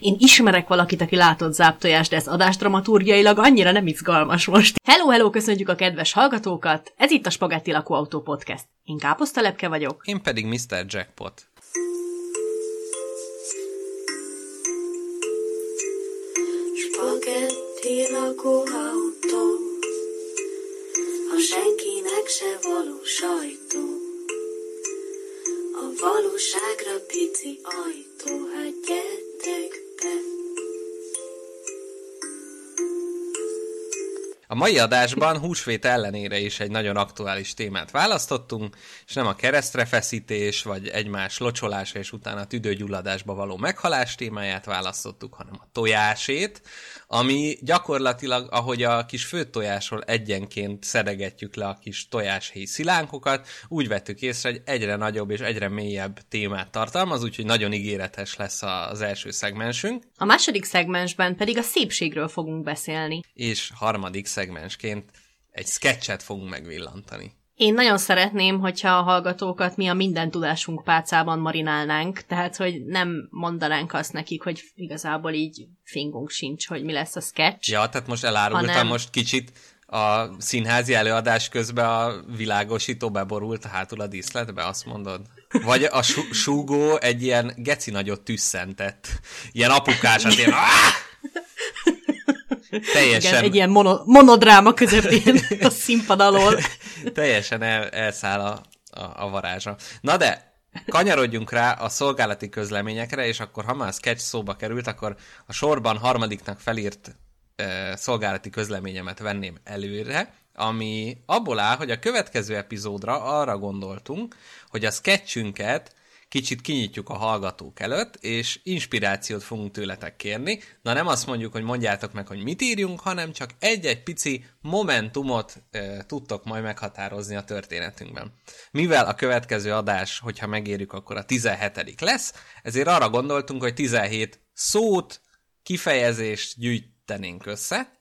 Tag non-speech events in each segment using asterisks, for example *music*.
Én ismerek valakit, aki látott záptojást, de ez adás dramaturgiailag annyira nem izgalmas most. Hello, hello, köszönjük a kedves hallgatókat! Ez itt a Spagetti Lakóautó Podcast. Én Káposztalepke vagyok. Én pedig Mr. Jackpot. Spagetti lakóautó, a senkinek se való sajtó. A valóságra pici ajtó, hát gyertek be. A mai adásban húsvét ellenére is egy nagyon aktuális témát választottunk, és nem a keresztrefeszítés, vagy egymás locsolása és utána tüdőgyulladásba való meghalás témáját választottuk, hanem a tojásét, ami gyakorlatilag, ahogy a kis főtojásról egyenként szedegetjük le a kis tojáshéj szilánkokat, úgy vettük észre, hogy egyre nagyobb és egyre mélyebb témát tartalmaz, úgyhogy nagyon ígéretes lesz az első szegmensünk. A második szegmensben pedig a szépségről fogunk beszélni. És harmadik szegmensként egy sketchet fogunk megvillantani. Én nagyon szeretném, hogyha a hallgatókat mi a minden tudásunk pálcában marinálnánk, tehát hogy nem mondanánk azt nekik, hogy igazából így fingunk sincs, hogy mi lesz a sketch. Ja, tehát most elárultam hanem... most kicsit a színházi előadás közben a világosító beborult hátul a díszletbe, azt mondod? Vagy a sú- súgó egy ilyen geci nagyot tüsszentett. Ilyen apukásat, ilyen... *laughs* Teljesen... Igen, egy ilyen mono, monodráma közepén a színpad alól. *laughs* Teljesen el, elszáll a, a, a varázsa. Na de, kanyarodjunk rá a szolgálati közleményekre, és akkor ha már a sketch szóba került, akkor a sorban harmadiknak felírt e, szolgálati közleményemet venném előre, ami abból áll, hogy a következő epizódra arra gondoltunk, hogy a sketchünket kicsit kinyitjuk a hallgatók előtt, és inspirációt fogunk tőletek kérni. Na nem azt mondjuk, hogy mondjátok meg, hogy mit írjunk, hanem csak egy-egy pici momentumot e, tudtok majd meghatározni a történetünkben. Mivel a következő adás, hogyha megérjük, akkor a 17 lesz, ezért arra gondoltunk, hogy 17 szót, kifejezést gyűjtenénk össze,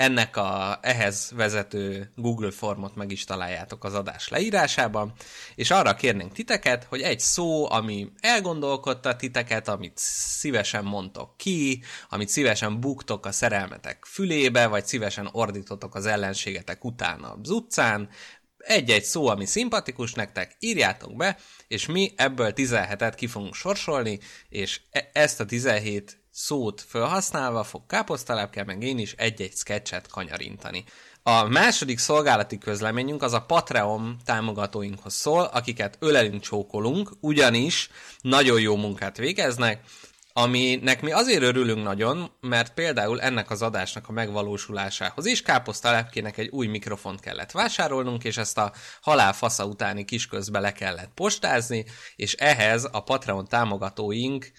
ennek a ehhez vezető Google formot meg is találjátok az adás leírásában, és arra kérnénk titeket, hogy egy szó, ami elgondolkodta titeket, amit szívesen mondtok ki, amit szívesen buktok a szerelmetek fülébe, vagy szívesen ordítotok az ellenségetek utána az utcán, egy-egy szó, ami szimpatikus nektek, írjátok be, és mi ebből 17-et ki fogunk sorsolni, és e- ezt a 17 szót felhasználva fog káposztalápkel, meg én is egy-egy sketchet kanyarintani. A második szolgálati közleményünk az a Patreon támogatóinkhoz szól, akiket ölelünk, csókolunk, ugyanis nagyon jó munkát végeznek, aminek mi azért örülünk nagyon, mert például ennek az adásnak a megvalósulásához is káposztalepkének egy új mikrofont kellett vásárolnunk, és ezt a halálfasza utáni kisközbe le kellett postázni, és ehhez a Patreon támogatóink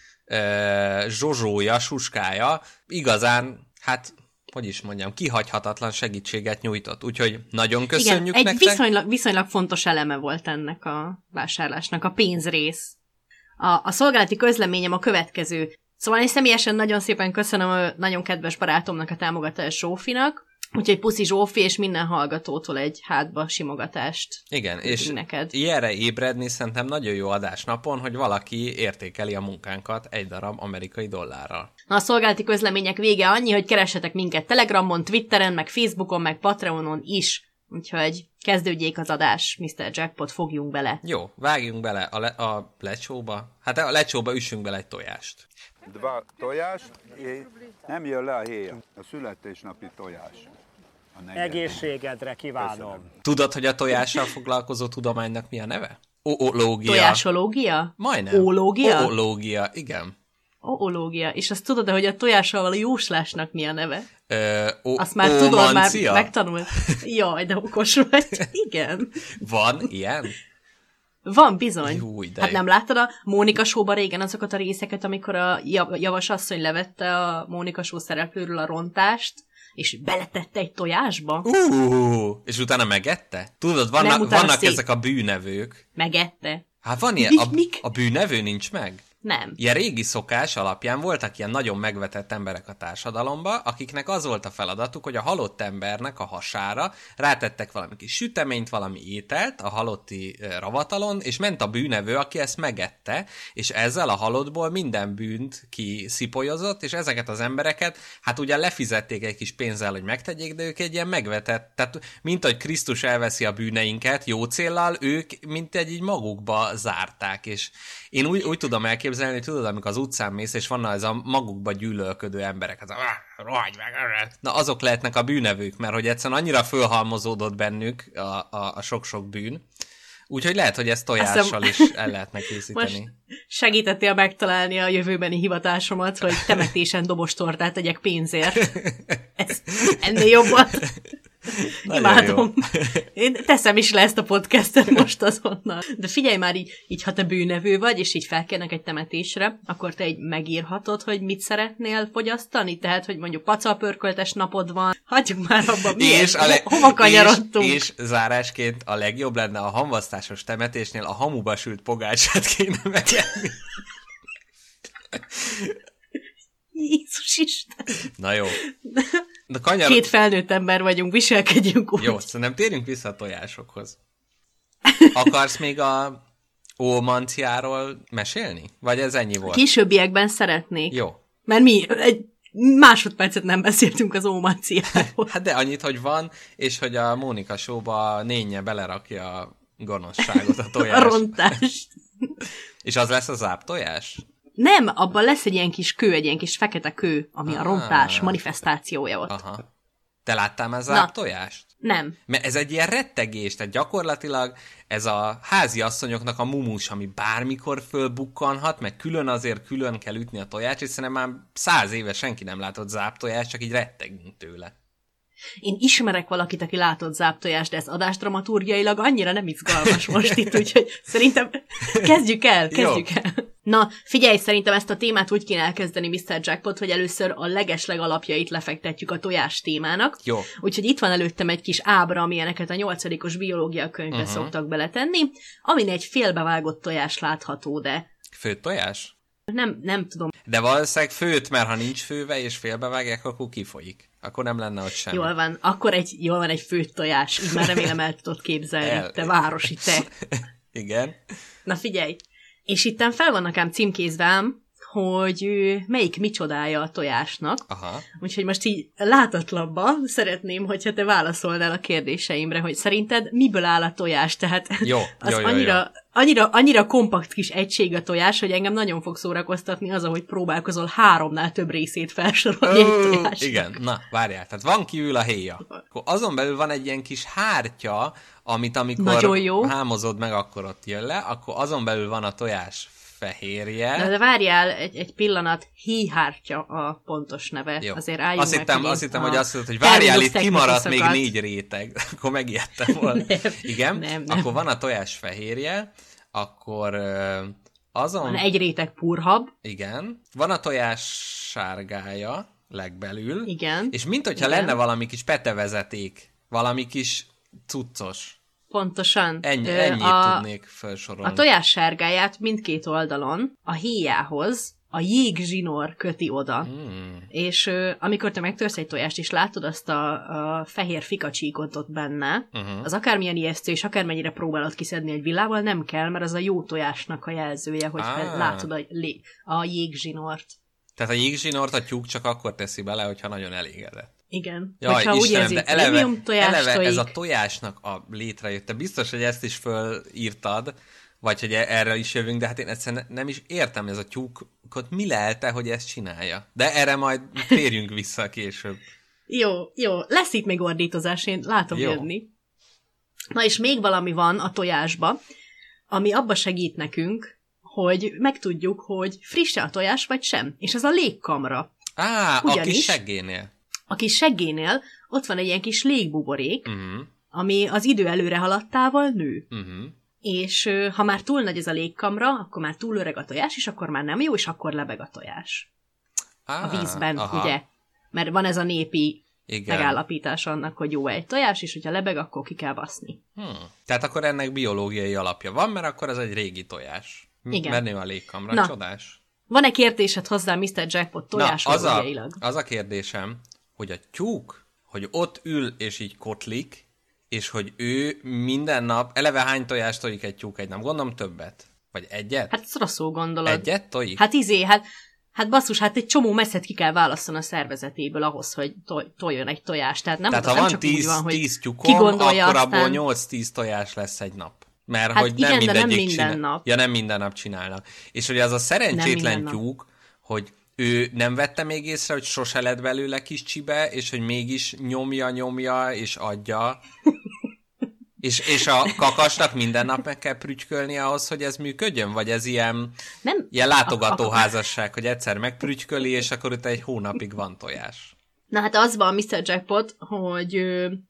zsozsója, suskája igazán, hát hogy is mondjam, kihagyhatatlan segítséget nyújtott. Úgyhogy nagyon köszönjük Igen, egy nektek. Viszonylag, viszonylag fontos eleme volt ennek a vásárlásnak, a pénzrész. A, a szolgálati közleményem a következő. Szóval én személyesen nagyon szépen köszönöm a nagyon kedves barátomnak a támogatás Zsófinak, Úgyhogy puszi Zsófi és minden hallgatótól egy hátba simogatást. Igen, és neked. ilyenre ébredni szerintem nagyon jó adás napon, hogy valaki értékeli a munkánkat egy darab amerikai dollárral. Na, a szolgálati közlemények vége annyi, hogy keressetek minket Telegramon, Twitteren, meg Facebookon, meg Patreonon is. Úgyhogy kezdődjék az adás, Mr. Jackpot, fogjunk bele. Jó, vágjunk bele a, le- a lecsóba. Hát a lecsóba üssünk bele egy tojást. Dva tojás, nem jön le a héja. A születésnapi tojás. Egészségedre kívánom. Köszönöm. Tudod, hogy a tojással foglalkozó tudománynak mi a neve? Oológia. Tojásológia? Majdnem. Oológia? Oológia, igen. Oológia. És azt tudod hogy a tojással való jóslásnak mi a neve? Ö, o- azt már tudod, már megtanult. Jaj, de okos vagy. Igen. Van ilyen? Van, bizony. Jú, hát nem láttad a Mónika Sóba régen azokat a részeket, amikor a javas asszony levette a Mónika Só szereplőről a rontást, és beletette egy tojásba. Uh, és utána megette? Tudod, vannak, vannak ezek a bűnevők. Megette. Hát van ilyen, a, a bűnevő nincs meg? Nem. Ilyen régi szokás alapján voltak ilyen nagyon megvetett emberek a társadalomba, akiknek az volt a feladatuk, hogy a halott embernek a hasára rátettek valami kis süteményt, valami ételt a halotti ravatalon, és ment a bűnevő, aki ezt megette, és ezzel a halottból minden bűnt kiszipolyozott, és ezeket az embereket, hát ugyan lefizették egy kis pénzzel, hogy megtegyék, de ők egy ilyen megvetett, tehát mint hogy Krisztus elveszi a bűneinket jó céllal, ők mint egy így magukba zárták, és én úgy, úgy tudom elképzelni, hogy tudod, amikor az utcán mész, és vannak ez a magukba gyűlölködő emberek, az a, "Ah, rohagy meg, arra." na azok lehetnek a bűnevők, mert hogy egyszerűen annyira fölhalmozódott bennük a, a, a sok-sok bűn, úgyhogy lehet, hogy ezt tojással is el lehetne *laughs* készíteni. Most segítettél megtalálni a jövőbeni hivatásomat, hogy temetésen dobostortát tegyek pénzért. *laughs* Ez ennél jobbat. Imádom. Én teszem is le ezt a podcastet most azonnal. De figyelj már így, így, ha te bűnevő vagy, és így felkérnek egy temetésre, akkor te így megírhatod, hogy mit szeretnél fogyasztani? Tehát, hogy mondjuk pacalpörköltes napod van. Hagyjuk már abba? És, a le- Ho- hova kanyarodtunk? és, és zárásként a legjobb lenne a hamvasztásos temetésnél a hamuba sült pogácsát kéne megenni. Jézus Isten. Na jó. De kanyar... Két felnőtt ember vagyunk, viselkedjünk úgy. Jó, szerintem térjünk vissza a tojásokhoz. *laughs* Akarsz még a ómanciáról mesélni? Vagy ez ennyi volt? Későbbiekben szeretnék. Jó. Mert mi egy másodpercet nem beszéltünk az ómanciáról. Hát de annyit, hogy van, és hogy a Mónika showba a nénye belerakja a gonoszságot a *laughs* A tojás. rontás. És az lesz a záp tojás? Nem, abban lesz egy ilyen kis kő, egy ilyen kis fekete kő, ami a Ah. rontás manifestációja ott. Aha. Te láttál már tojást? Nem. Mert ez egy ilyen rettegés, tehát gyakorlatilag ez a házi asszonyoknak a mumus, ami bármikor fölbukkanhat, meg külön azért külön kell ütni a tojást, és szerintem már száz éve senki nem látott záptojást, csak így rettegünk tőle. Én ismerek valakit, aki látott záptojást, de ez adásdramaturgiailag annyira nem izgalmas *laughs* most itt, úgyhogy szerintem kezdjük el, kezdjük Jó. el. Na, figyelj, szerintem ezt a témát úgy kéne elkezdeni, Mr. Jackpot, hogy először a legesleg alapjait lefektetjük a tojás témának. Jó. Úgyhogy itt van előttem egy kis ábra, amilyeneket a nyolcadikos biológia könyvbe uh-huh. szoktak beletenni, amin egy félbevágott tojás látható, de Főtt tojás? nem, nem tudom, De valószínűleg főt, mert ha nincs főve és félbevágják, akkor kifolyik. Akkor nem lenne ott semmi. Jól van, akkor egy, jól van egy főtt tojás, így már remélem el tudod képzelni, El. te városi te. *laughs* Igen. Na figyelj, és itten fel vannak ám címkézve hogy melyik micsodája a tojásnak, Aha. úgyhogy most így látatlanban szeretném, hogyha te válaszolnál a kérdéseimre, hogy szerinted miből áll a tojás, tehát Jó, *laughs* az jó, jó, annyira. Annyira, annyira kompakt kis egység a tojás, hogy engem nagyon fog szórakoztatni az, ahogy próbálkozol háromnál több részét felsorolni egy Ó, tojásnak. Igen, na, várjál. Tehát van kívül a héja. Akkor azon belül van egy ilyen kis hártya, amit amikor Nagyon jó. hámozod meg, akkor ott jön le, akkor azon belül van a tojás fehérje. Na, de várjál egy, egy pillanat, híhártya a pontos neve. Jó. Azért álljunk azt meg, hittem, hogy azt hittem, hogy azt mondod, hogy várjál, itt kimaradt még négy réteg. *laughs* akkor megijedtem volna. Nem, Igen, nem, nem. akkor van a tojás fehérje, akkor azon... Van egy réteg purhab, Igen. Van a tojás sárgája legbelül. Igen. És mint hogyha Igen. lenne valami kis petevezeték, valami kis cuccos. Pontosan. Ennyi, ennyit a, tudnék felsorolni. a tojás sárgáját mindkét oldalon a héjához a jégzsinór köti oda. Hmm. És ö, amikor te megtörsz egy tojást, és látod azt a, a fehér fikacsíkot ott benne, Uh-huh. az akármilyen ijesztő, és akármennyire próbálod kiszedni egy villával, nem kell, mert az a jó tojásnak a jelzője, hogy Á. fel, látod a, a jégzsinort. Tehát a jégzsinort a tyúk csak akkor teszi bele, hogyha nagyon elégedett. Igen. Jaj, Hogyha úgy Istenem, érzi, de hogy eleve, eleve ez a tojásnak a létrejötte. Biztos, hogy ezt is fölírtad, vagy hogy e- erre is jövünk, de hát én egyszerűen nem is értem ez a tyúkot, mi lelte, hogy ezt csinálja. De erre majd térjünk vissza később. Jó, jó. Lesz itt még ordítozás, én látom Jó. jönni. Na és még valami van a tojásba, ami abba segít nekünk, hogy megtudjuk, hogy frisse a tojás, vagy sem. És ez a légkamra. Á, a Ugyanis- kis seggénél. A kis seggénél ott van egy ilyen kis légbuborék, Uh-huh, ami az idő előre haladtával nő. uh-huh. És ha már túl nagy ez a légkamra, akkor már túl öreg a tojás, és akkor már nem jó, és akkor lebeg a tojás. Á, A vízben, aha, ugye? Mert van ez a népi Igen. megállapítás annak, hogy jó egy tojás, és hogyha lebeg, akkor ki kell baszni. Hmm. Tehát akkor ennek biológiai alapja van, mert akkor ez egy régi tojás. Igen. Menő a légkamra, Na. csodás. Van-e kérdésed hozzá Mr. Jackpot tojásról az, a, az a kérdésem, hogy a tyúk, hogy ott ül és így kotlik, és hogy ő minden nap, eleve hány tojást tojik egy tyúk egy nap? Gondolom többet. Vagy egyet? Hát rosszul gondolod. egyet tojik? Hát izé, hát, hát basszus, hát egy csomó messzet ki kell választani a szervezetéből ahhoz, hogy toj, tojjon egy tojást. Tehát nem, Tehát ha nem van csak 10, van, hogy 10 ki tyúkom, gondolja akkor aztán... abból 8-10 tojás lesz egy nap. Mert Hát hogy igen, nem de nem mindegyik minden csinál... nap. Ja, nem minden nap csinálnak. És hogy az a szerencsétlen nap. tyúk, hogy ő nem vette még észre, hogy sose lett belőle kis csibe, és hogy mégis nyomja, nyomja, és adja. *laughs* és, és a kakasnak minden nap meg kell prütykölni ahhoz, hogy ez működjön? Vagy ez ilyen, Nem, ilyen látogatóházasság, hogy egyszer megprütyköli, és akkor utána egy hónapig van tojás? Na hát az van, Mr. Jackpot, hogy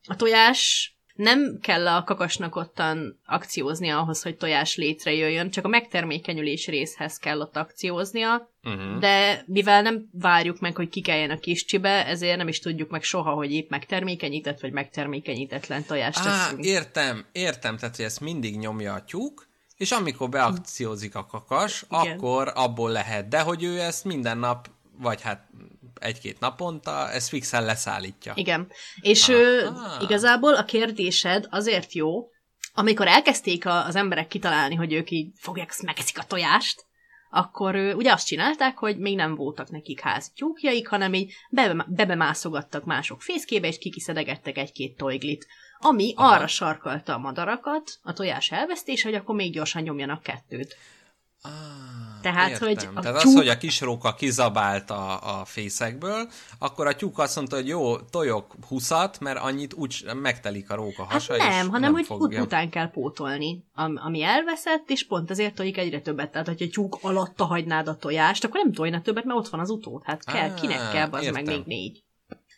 a tojás nem kell a kakasnak ottan akcióznia ahhoz, hogy tojás létrejöjjön, csak a megtermékenyülés részhez kell ott akcióznia, Uh-huh. de mivel nem várjuk meg, hogy kikeljen a kis csibe, ezért nem is tudjuk meg soha, hogy épp megtermékenyített vagy megtermékenyítetlen tojást Á, teszünk. értem, értem, tehát hogy ezt mindig nyomja a tyúk, és amikor beakciózik a kakas, Igen. akkor abból lehet, de hogy ő ezt minden nap, vagy hát egy-két naponta, ezt fixen leszállítja. Igen. És ö, Aha. igazából a kérdésed azért jó, amikor elkezdték a, az emberek kitalálni, hogy ők így fogják, megeszik a tojást, akkor ö, ugye azt csinálták, hogy még nem voltak nekik házi tyúkjaik, hanem így bebe, bebemászogattak mások fészkébe, és kikiszedegettek egy-két tojglit. Ami Aha. arra sarkalta a madarakat, a tojás elvesztés, hogy akkor még gyorsan nyomjanak kettőt. Ah, Tehát, értem. hogy a Tehát az, tyúk- hogy a kis róka kizabált a, a fészekből, akkor a tyúk azt mondta, hogy jó, tojok huszat, mert annyit úgy megtelik a róka Hát hasa, nem, és hanem nem hogy fogja. ut- után kell pótolni, am- ami elveszett, és pont azért tojik egyre többet. Tehát, hogyha tyúk alatta hagynád a tojást, akkor nem tojna többet, mert ott van az utód. Hát kell, Á, kinek kell, az meg még négy.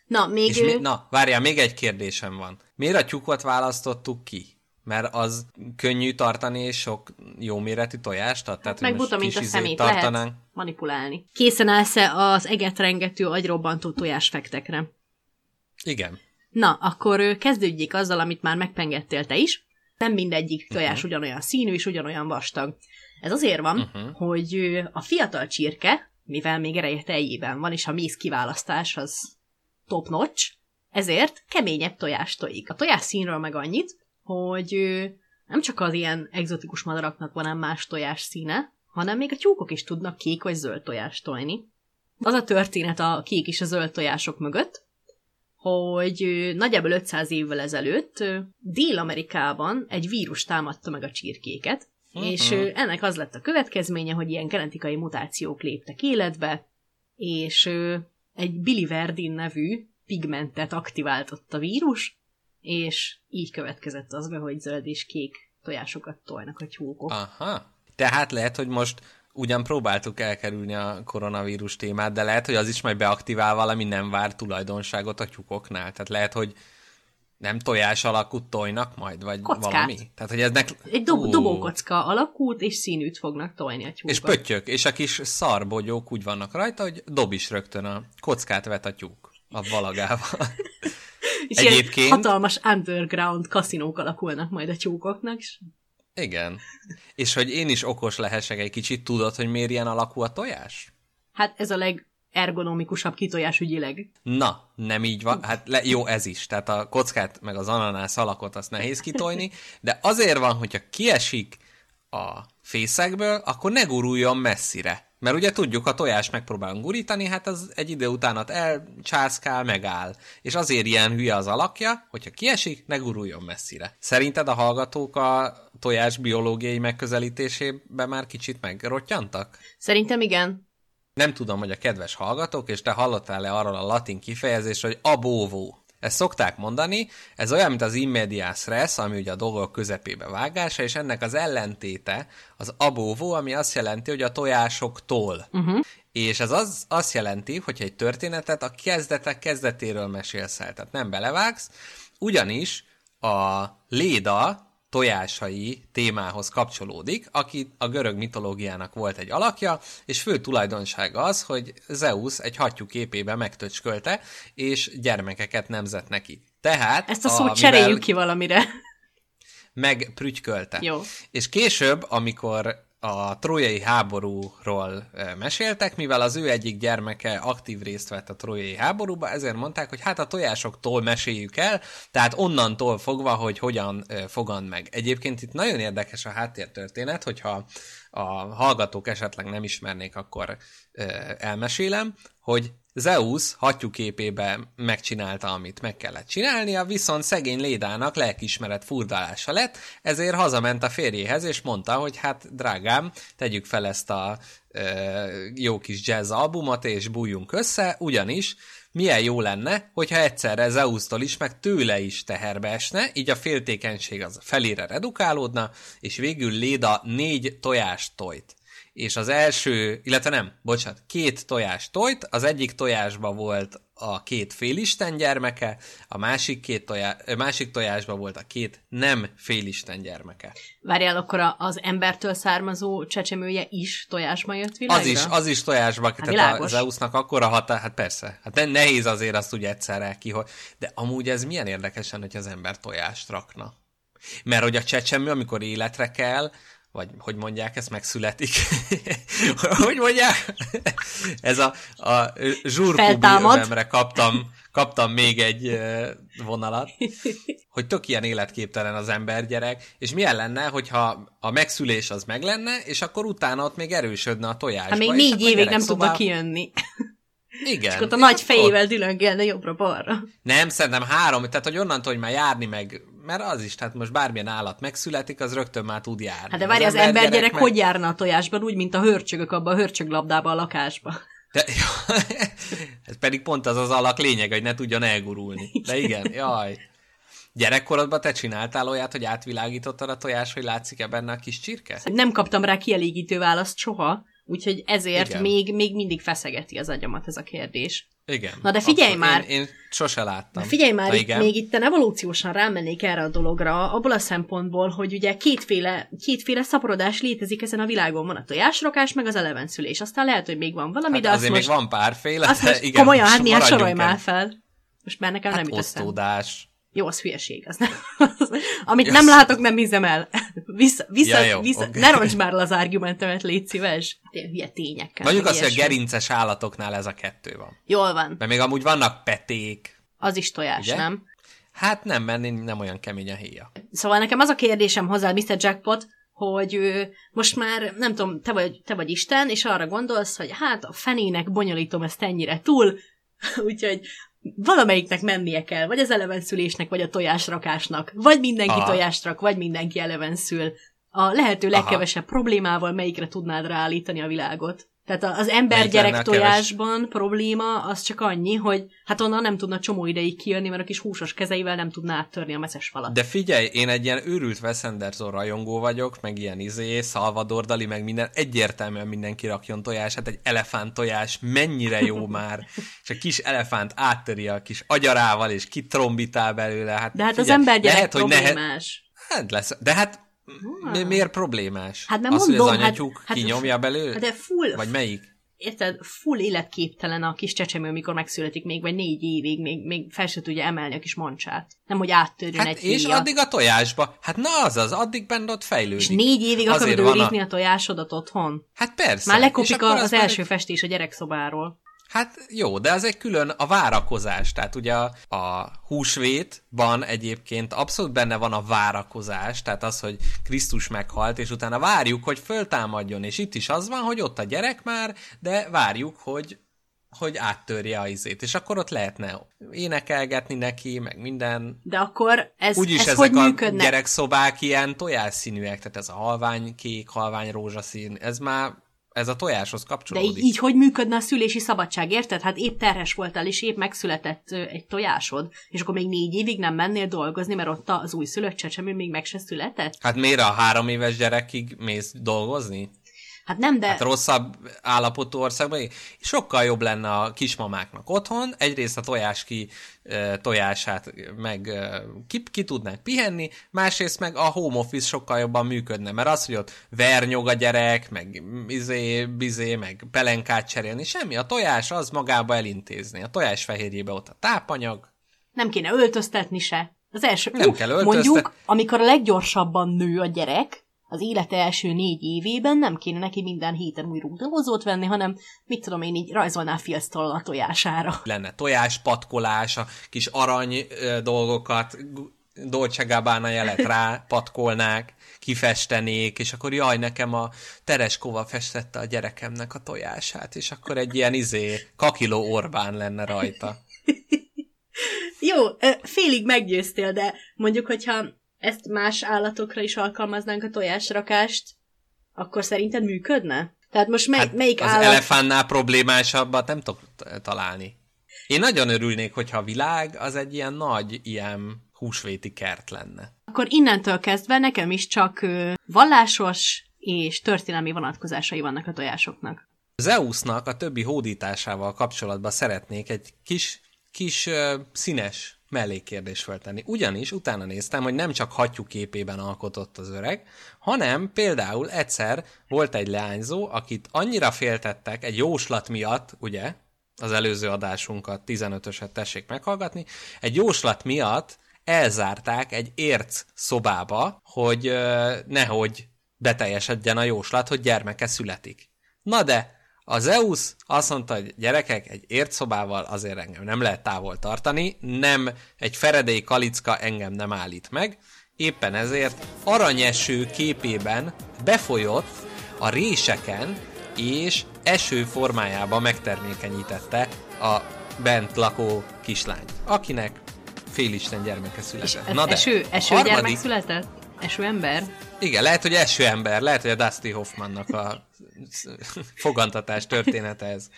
Na, még És ő... mi, na, várjál, még egy kérdésem van. Miért a tyúkot választottuk ki? Mert az könnyű tartani, és sok jó méretű tojást ad? Tehát, hogy meg buta, mint a szemét, tartanánk. lehet manipulálni. Készen állsz-e az eget rengető agyrobbantó tojásfektekre? Igen. Na, akkor kezdődjék azzal, amit már megpengettél te is. Nem mindegyik tojás Mhm. ugyanolyan színű és ugyanolyan vastag. Ez azért van, Mhm. hogy a fiatal csirke, mivel még ereje teljében van, és a méz kiválasztás az top notch, ezért keményebb tojást tojik. A tojás színről meg annyit, hogy nem csak az ilyen egzotikus madaraknak van ám más tojás színe, hanem még a tyúkok is tudnak kék vagy zöld tojást tojni. Az a történet a kék és a zöld tojások mögött, hogy nagyjából 500 évvel ezelőtt Dél-Amerikában egy vírus támadta meg a csirkéket, Mhm. és ennek az lett a következménye, hogy ilyen genetikai mutációk léptek életbe, és egy biliverdin nevű pigmentet aktiváltott a vírus, és így következett az be, hogy zöld és kék tojásokat tojnak a tyúkok. Aha. Tehát lehet, hogy most ugyan próbáltuk elkerülni a koronavírus témát, de lehet, hogy az is majd beaktivál valami nem vár tulajdonságot a tyúkoknál. Tehát lehet, hogy nem tojás alakú tojnak majd, vagy Kockát. valami. Tehát, hogy eznek... Egy dob- dobókocka alakút és színűt fognak tojni a tyúkok. És pöttyök, és a kis szarbogyók úgy vannak rajta, hogy dob is rögtön a kockát vet a tyúk a valagával. *laughs* és ilyen egyébként- hatalmas underground kaszinók alakulnak majd a tyúkoknak, és Igen. És hogy én is okos lehessek egy kicsit, tudod, hogy miért ilyen alakú a tojás? hát ez a legergonomikusabb kitojás ügyileg. Na, nem így van. Hát le, jó, ez is. Tehát a kockát meg az ananász alakot azt nehéz kitojni, de azért van, hogyha kiesik a fészekből, akkor ne guruljon messzire. Mert ugye tudjuk, a tojás megpróbálunk gurítani, hát az egy idő után elcsászkál, megáll. És azért ilyen hülye az alakja, hogyha kiesik, ne guruljon messzire. Szerinted a hallgatók a tojás biológiai megközelítésében már kicsit megrottyantak? Szerintem igen. Nem tudom, hogy a kedves hallgatók, és te hallottál-e arról a latin kifejezésről, hogy abóvó. Ezt szokták mondani, ez olyan, mint az immedias res, ami ugye a dolgok közepébe vágása, és ennek az ellentéte az abóvó, ami azt jelenti, hogy a tojásoktól. Uh-huh. És ez az, azt jelenti, hogy egy történetet a kezdetek kezdetéről mesélsz el, tehát nem belevágsz, ugyanis a Léda tojásai témához kapcsolódik, aki a görög mitológiának volt egy alakja, és fő tulajdonsága az, hogy Zeus egy hattyú képébe megtöcskölte, és gyermekeket nemzett neki. Tehát... Ezt a szót mivel cseréljük ki valamire. Megprütykölte. Jó. És később, amikor a trójai háborúról meséltek, mivel az ő egyik gyermeke aktív részt vett a trójai háborúba, ezért mondták, hogy hát a tojásoktól meséljük el, tehát onnantól fogva, hogy hogyan fogand meg. Egyébként itt nagyon érdekes a háttértörténet, hogyha a hallgatók esetleg nem ismernék, akkor elmesélem, hogy Zeus hattyúképébe megcsinálta, amit meg kellett csinálnia, viszont szegény Lédának lelkismeret furdalása lett, ezért hazament a férjéhez, és mondta, hogy hát drágám, tegyük fel ezt a e, jó kis jazz albumot, és bújjunk össze, ugyanis milyen jó lenne, hogyha egyszerre Zeus-tól is, meg tőle is teherbe esne, így a féltékenység az felére redukálódna, és végül Léda négy tojást tojt és az első, illetve nem, bocsánat, két tojás tojt, az egyik tojásba volt a két félisten gyermeke, a másik, két tojá, másik tojásba volt a két nem félisten gyermeke. Várjál, akkor az embertől származó csecsemője is tojásba jött világra? Az is, az is tojásba, hát tehát világos. a Zeusnak akkora hatá, hát persze, hát nehéz azért azt úgy egyszerre ki, hogy... de amúgy ez milyen érdekesen, hogy az ember tojást rakna. Mert hogy a csecsemő, amikor életre kell, vagy hogy mondják, ezt megszületik. *laughs* hogy mondják? Ez a, a zsúrkubi kaptam, kaptam még egy vonalat, hogy tök ilyen életképtelen az embergyerek, és milyen lenne, hogyha a megszülés az meg lenne, és akkor utána ott még erősödne a tojás. Hát még négy évig nem szobá... tudna kijönni. Igen. És akkor a nagy fejével ott... dülöngelne jobbra-balra. Nem, szerintem három, tehát hogy onnantól, hogy már járni meg mert az is, tehát most bármilyen állat megszületik, az rögtön már tud járni. Hát de várj, az, az ember gyerek meg... hogy járna a tojásban, úgy, mint a hörcsögök abban a hörcsöglabdában a lakásba. De, jó, *laughs* ez pedig pont az az alak lényeg, hogy ne tudjon elgurulni. De igen, jaj. Gyerekkorodban te csináltál olyat, hogy átvilágítottad a tojás, hogy látszik-e benne a kis csirke? Nem kaptam rá kielégítő választ soha, úgyhogy ezért még, még mindig feszegeti az agyamat ez a kérdés. Igen. Na de figyelj Abszolút. már! Én, én sose láttam. De figyelj már, itt, még itt evolúciósan rámennék erre a dologra, abból a szempontból, hogy ugye kétféle, kétféle szaporodás létezik ezen a világon. Van a tojásrokás, meg az elevenszülés. Aztán lehet, hogy még van valami, hát de azért most... még van párféle, azt most igen, komolyan, hát sorolj már fel. Most már nekem hát nem jut osztódás. Jó, az hülyeség. Az nem, az, amit nem látok, nem hiszem el. Vissza, vissza, ja, jó, vissza okay. ne roncs már az argumentemet, légy szíves. Ilyen hülye tényekkel. Mondjuk azt, hogy a gerinces állatoknál ez a kettő van. Jól van. Mert még amúgy vannak peték. Az is tojás, Ugye? nem? Hát nem, mert nem olyan kemény a héja. Szóval nekem az a kérdésem hozzá, Mr. Jackpot, hogy ő, most már, nem tudom, te vagy, te vagy Isten, és arra gondolsz, hogy hát a fenének bonyolítom ezt ennyire túl, *laughs* úgyhogy valamelyiknek mennie kell, vagy az elevenszülésnek, vagy a tojásrakásnak, vagy mindenki Aha. tojást rak, vagy mindenki elevenszül. A lehető legkevesebb Aha. problémával melyikre tudnád ráállítani a világot. Tehát az embergyerek tojásban keves? probléma az csak annyi, hogy hát onnan nem tudna csomó ideig kijönni, mert a kis húsos kezeivel nem tudná áttörni a messzes falat. De figyelj, én egy ilyen őrült Wes Anderson rajongó vagyok, meg ilyen izé, Salvador Dali, meg minden, egyértelműen mindenki rakjon tojás, hát egy elefánt tojás mennyire jó *laughs* már, és a kis elefánt áttöri a kis agyarával, és kitrombitál belőle. Hát de hát figyelj, az embergyerek lehet, problémás. Hogy nehe... Hát lesz, de hát mi, miért problémás? Hát nem az, mondom, hogy az anyatjuk hát, kinyomja hát, belőle? De full, Vagy melyik? Érted, full életképtelen a kis csecsemő, amikor megszületik még, vagy négy évig, még, még fel se tudja emelni a kis mancsát. Nem, hogy áttörjön hát egy És híja. addig a tojásba. Hát na az az, addig benne ott fejlődik. És négy évig akarod őrizni a... a tojásodat otthon? Hát persze. Már lekopik az, az első egy... festés a gyerekszobáról. Hát jó, de az egy külön a várakozás, tehát ugye a, a húsvétban egyébként abszolút benne van a várakozás, tehát az, hogy Krisztus meghalt, és utána várjuk, hogy föltámadjon, és itt is az van, hogy ott a gyerek már, de várjuk, hogy hogy áttörje a izét, és akkor ott lehetne énekelgetni neki, meg minden. De akkor ez, Úgyis ez ezek hogy a működne? gyerekszobák ilyen tojásszínűek, tehát ez a halvány kék, halvány rózsaszín, ez már ez a tojáshoz kapcsolódik. De így, így hogy működne a szülési szabadság, érted? Hát épp terhes voltál, és épp megszületett egy tojásod, és akkor még négy évig nem mennél dolgozni, mert ott az új szülött csecsemő még meg se született? Hát miért a három éves gyerekig mész dolgozni? Hát nem, de... Hát rosszabb állapotú országban. Sokkal jobb lenne a kismamáknak otthon. Egyrészt a tojás ki tojását meg ki, ki tudnák pihenni, másrészt meg a home office sokkal jobban működne, mert az, hogy ott vernyog a gyerek, meg izé, bizé, meg pelenkát cserélni, semmi. A tojás az magába elintézni. A tojás fehérjébe ott a tápanyag. Nem kéne öltöztetni se. Az első, nem uh, kell öltöztet... Mondjuk, amikor a leggyorsabban nő a gyerek, az élete első négy évében nem kéne neki minden héten új rúgdalozót venni, hanem mit tudom én, így rajzolná filctól a tojására. Lenne tojáspatkolás, a kis arany ö, dolgokat, Dolce Gabbana jelet rá *laughs* patkolnák, kifestenék, és akkor jaj, nekem a Tereskova festette a gyerekemnek a tojását, és akkor egy ilyen izé, kakiló Orbán lenne rajta. *laughs* Jó, félig meggyőztél, de mondjuk, hogyha ezt más állatokra is alkalmaznánk a tojásrakást, akkor szerinted működne? Tehát most mely, hát melyik az állat... elefántnál problémásabbat nem tudok találni. Én nagyon örülnék, hogyha a világ az egy ilyen nagy, ilyen húsvéti kert lenne. Akkor innentől kezdve nekem is csak vallásos és történelmi vonatkozásai vannak a tojásoknak. Zeusnak a többi hódításával kapcsolatban szeretnék egy kis, kis uh, színes mellékkérdést feltenni. Ugyanis utána néztem, hogy nem csak hattyú képében alkotott az öreg, hanem például egyszer volt egy leányzó, akit annyira féltettek egy jóslat miatt, ugye, az előző adásunkat, 15-öset tessék meghallgatni, egy jóslat miatt elzárták egy érc szobába, hogy uh, nehogy beteljesedjen a jóslat, hogy gyermeke születik. Na de, a Zeus azt mondta, hogy gyerekek, egy értszobával azért engem nem lehet távol tartani, nem egy feredély kalicka engem nem állít meg, éppen ezért aranyeső képében befolyott a réseken, és eső formájába megtermékenyítette a bent lakó kislányt, akinek félisten gyermeke született. És Na de, eső, eső harmadik... gyermek született? Eső ember? Igen, lehet, hogy eső ember, lehet, hogy a Dusty Hoffmannak a fogantatás története ez.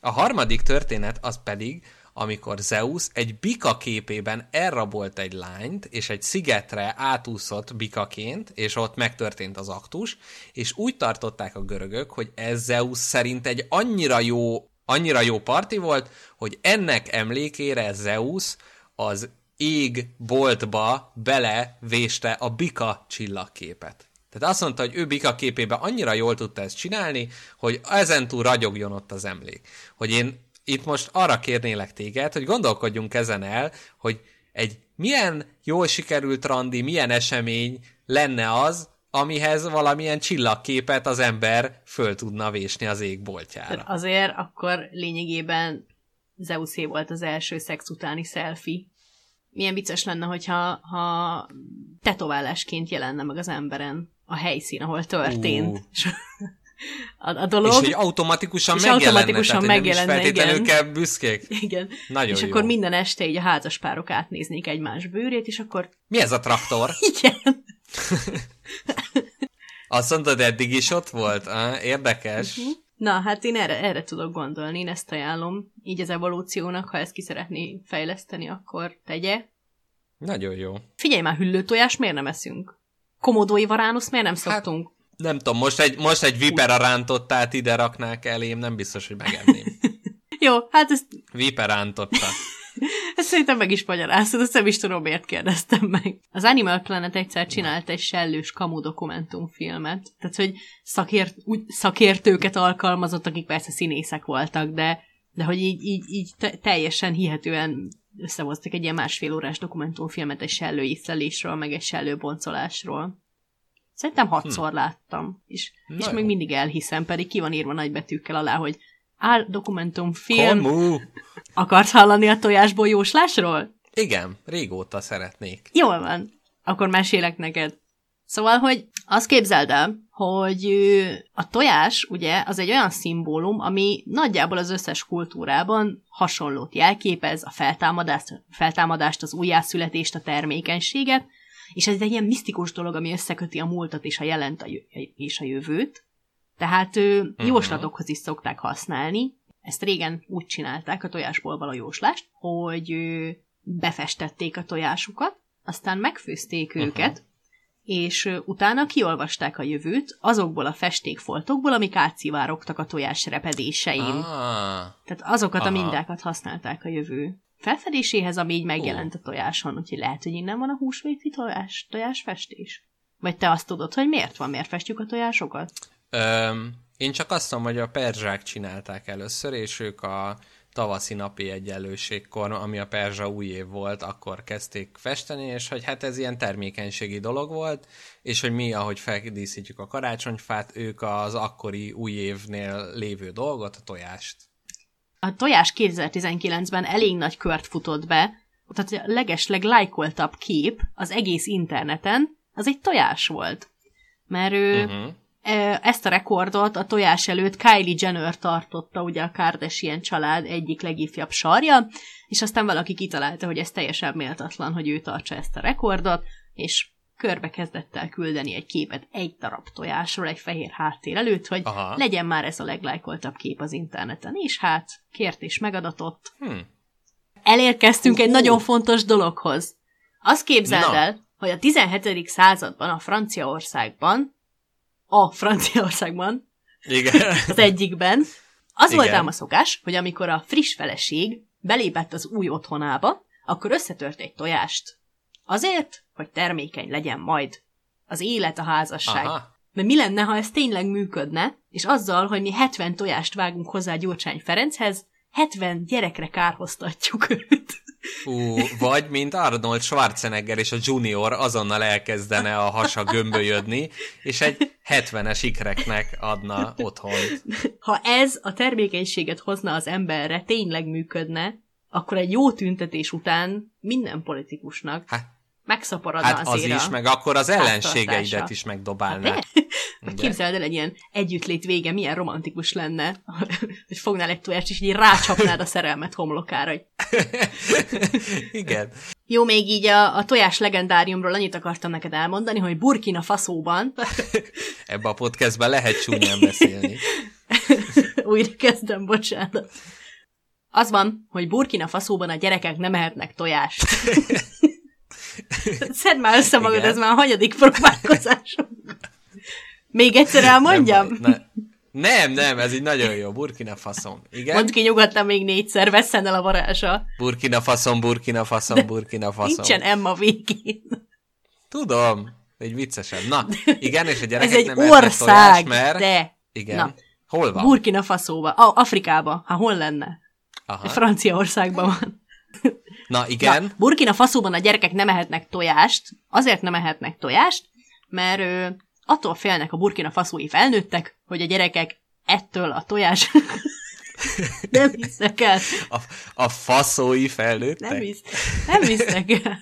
A harmadik történet az pedig, amikor Zeus egy bika képében elrabolt egy lányt, és egy szigetre átúszott bikaként, és ott megtörtént az aktus, és úgy tartották a görögök, hogy ez Zeus szerint egy annyira jó, annyira jó parti volt, hogy ennek emlékére Zeus az ég boltba belevéste a bika csillagképet. Tehát azt mondta, hogy ő Bika képében annyira jól tudta ezt csinálni, hogy ezentúl ragyogjon ott az emlék. Hogy én itt most arra kérnélek téged, hogy gondolkodjunk ezen el, hogy egy milyen jól sikerült randi, milyen esemény lenne az, amihez valamilyen csillagképet az ember föl tudna vésni az égboltjára. Tehát azért akkor lényegében Zeusé volt az első szex utáni selfie. Milyen vicces lenne, hogyha ha tetoválásként jelenne meg az emberen a helyszín, ahol történt. Uh. A, a dolog. És hogy automatikusan és megjelenne, automatikusan tehát, megjelenne, nem is igen. kell büszkék. Igen. Nagyon és jó. akkor minden este így a házaspárok átnéznék egymás bőrét, és akkor... Mi ez a traktor? *laughs* Igen. *laughs* Azt mondod, eddig is ott volt? Érdekes. Uh-huh. Na, hát én erre, erre tudok gondolni, én ezt ajánlom. Így az evolúciónak, ha ezt ki szeretné fejleszteni, akkor tegye. Nagyon jó. Figyelj már, hüllőtojás miért nem eszünk? Komodói varánusz miért nem hát, szoktunk? Hát, nem tudom, most egy, most egy vipera rántottát ide raknák elém, nem biztos, hogy megenném. *laughs* Jó, hát ezt... Viper rántotta. *laughs* Ezt szerintem meg is magyaráztad, azt nem is tudom, miért kérdeztem meg. Az Animal Planet egyszer csinált egy sellős kamu dokumentumfilmet, tehát hogy szakért, úgy, szakértőket alkalmazott, akik persze színészek voltak, de, de hogy így, így, így teljesen hihetően összehoztak egy ilyen másfél órás dokumentumfilmet egy sellő ízlelésről, meg egy sellő boncolásról. Szerintem hatszor hm. láttam, és, és még mindig elhiszem, pedig ki van írva nagybetűkkel alá, hogy áll dokumentumfilm. Komu. Akarsz hallani a tojásból jóslásról? Igen, régóta szeretnék. Jól van. Akkor mesélek neked. Szóval, hogy azt képzeld el, hogy a tojás, ugye, az egy olyan szimbólum, ami nagyjából az összes kultúrában hasonlót jelképez, a feltámadást, feltámadást az újjászületést, a termékenységet, és ez egy ilyen misztikus dolog, ami összeköti a múltat és a jelent a és a jövőt. Tehát uh-huh. jóslatokhoz is szokták használni. Ezt régen úgy csinálták a tojásból való jóslást, hogy befestették a tojásukat, aztán megfőzték uh-huh. őket, és utána kiolvasták a jövőt azokból a festékfoltokból, amik átszivárogtak a tojás repedésein. Ah, Tehát azokat aha. a mindákat használták a jövő felfedéséhez, ami így megjelent a tojáson, úgyhogy lehet, hogy innen van a húsvéti tojás, tojásfestés. Vagy te azt tudod, hogy miért van, miért festjük a tojásokat? Öm, én csak azt mondom, hogy a perzsák csinálták először, és ők a tavaszi napi egyenlőségkor, ami a Perzsa új év volt, akkor kezdték festeni, és hogy hát ez ilyen termékenységi dolog volt, és hogy mi, ahogy feldíszítjük a karácsonyfát, ők az akkori új évnél lévő dolgot, a tojást. A tojás 2019-ben elég nagy kört futott be, tehát a legesleg lájkoltabb kép az egész interneten, az egy tojás volt. Mert ő uh-huh. Ezt a rekordot a tojás előtt Kylie Jenner tartotta, ugye a Kardashian család egyik legifjabb sarja, és aztán valaki kitalálta, hogy ez teljesen méltatlan, hogy ő tartsa ezt a rekordot, és körbe kezdett el küldeni egy képet egy darab tojásról egy fehér háttér előtt, hogy Aha. legyen már ez a leglájkoltabb kép az interneten. És hát kért és megadatott. Hmm. Elérkeztünk uh, egy nagyon fontos dologhoz. Azt képzeld Na. el, hogy a 17. században a Franciaországban, a Franciaországban, Igen. *laughs* az egyikben, az Igen. volt ám a szokás, hogy amikor a friss feleség belépett az új otthonába, akkor összetört egy tojást. Azért, hogy termékeny legyen majd az élet, a házasság. Aha. Mert mi lenne, ha ez tényleg működne, és azzal, hogy mi 70 tojást vágunk hozzá Gyurcsány Ferenchez, 70 gyerekre kárhoztatjuk őt. Ú, vagy mint Arnold Schwarzenegger és a Junior azonnal elkezdene a hasa gömbölyödni, és egy 70-es ikreknek adna otthon. Ha ez a termékenységet hozna az emberre, tényleg működne, akkor egy jó tüntetés után minden politikusnak hát, megszaporodna hát az is, meg akkor az ellenségeidet is megdobálná. Hát, Képzeld el egy ilyen együttlét vége, milyen romantikus lenne, *laughs* hogy fognál egy tojást, és így rácsapnád a szerelmet homlokára. Hogy... *laughs* Igen. Jó, még így a, a tojás legendáriumról annyit akartam neked elmondani, hogy Burkina Faszóban... *laughs* Ebben a podcastben lehet csúnyán beszélni. Újra kezdem, bocsánat. Az van, hogy Burkina Faszóban a gyerekek nem ehetnek tojást. *laughs* Szedd már össze magad, Igen. ez már a hanyadik próbálkozásunk. Még egyszer elmondjam? Nem, ne. nem, nem, ez így nagyon jó. Burkina faszom. Igen? Mondd ki nyugodtan még négyszer, vesszen el a varázsa. Burkina faszom, Burkina faszom, Burkina faszom. Nincsen Emma végén. Tudom, egy viccesen. Na, igen, és a gyerekek Ez egy nem ország, tojás, mert... de... Igen. Na. Hol van? Burkina Faszóba. Afrikába. Hát hol lenne? Aha. Franciaországban van. Na, igen. Na, Burkina Faszóban a gyerekek nem ehetnek tojást, azért nem ehetnek tojást, mert ő, attól félnek a Burkina Faszói felnőttek, hogy a gyerekek ettől a tojás... *laughs* nem hisznek el. A, a faszói felnőttek? Nem, hisz, nem hisznek el.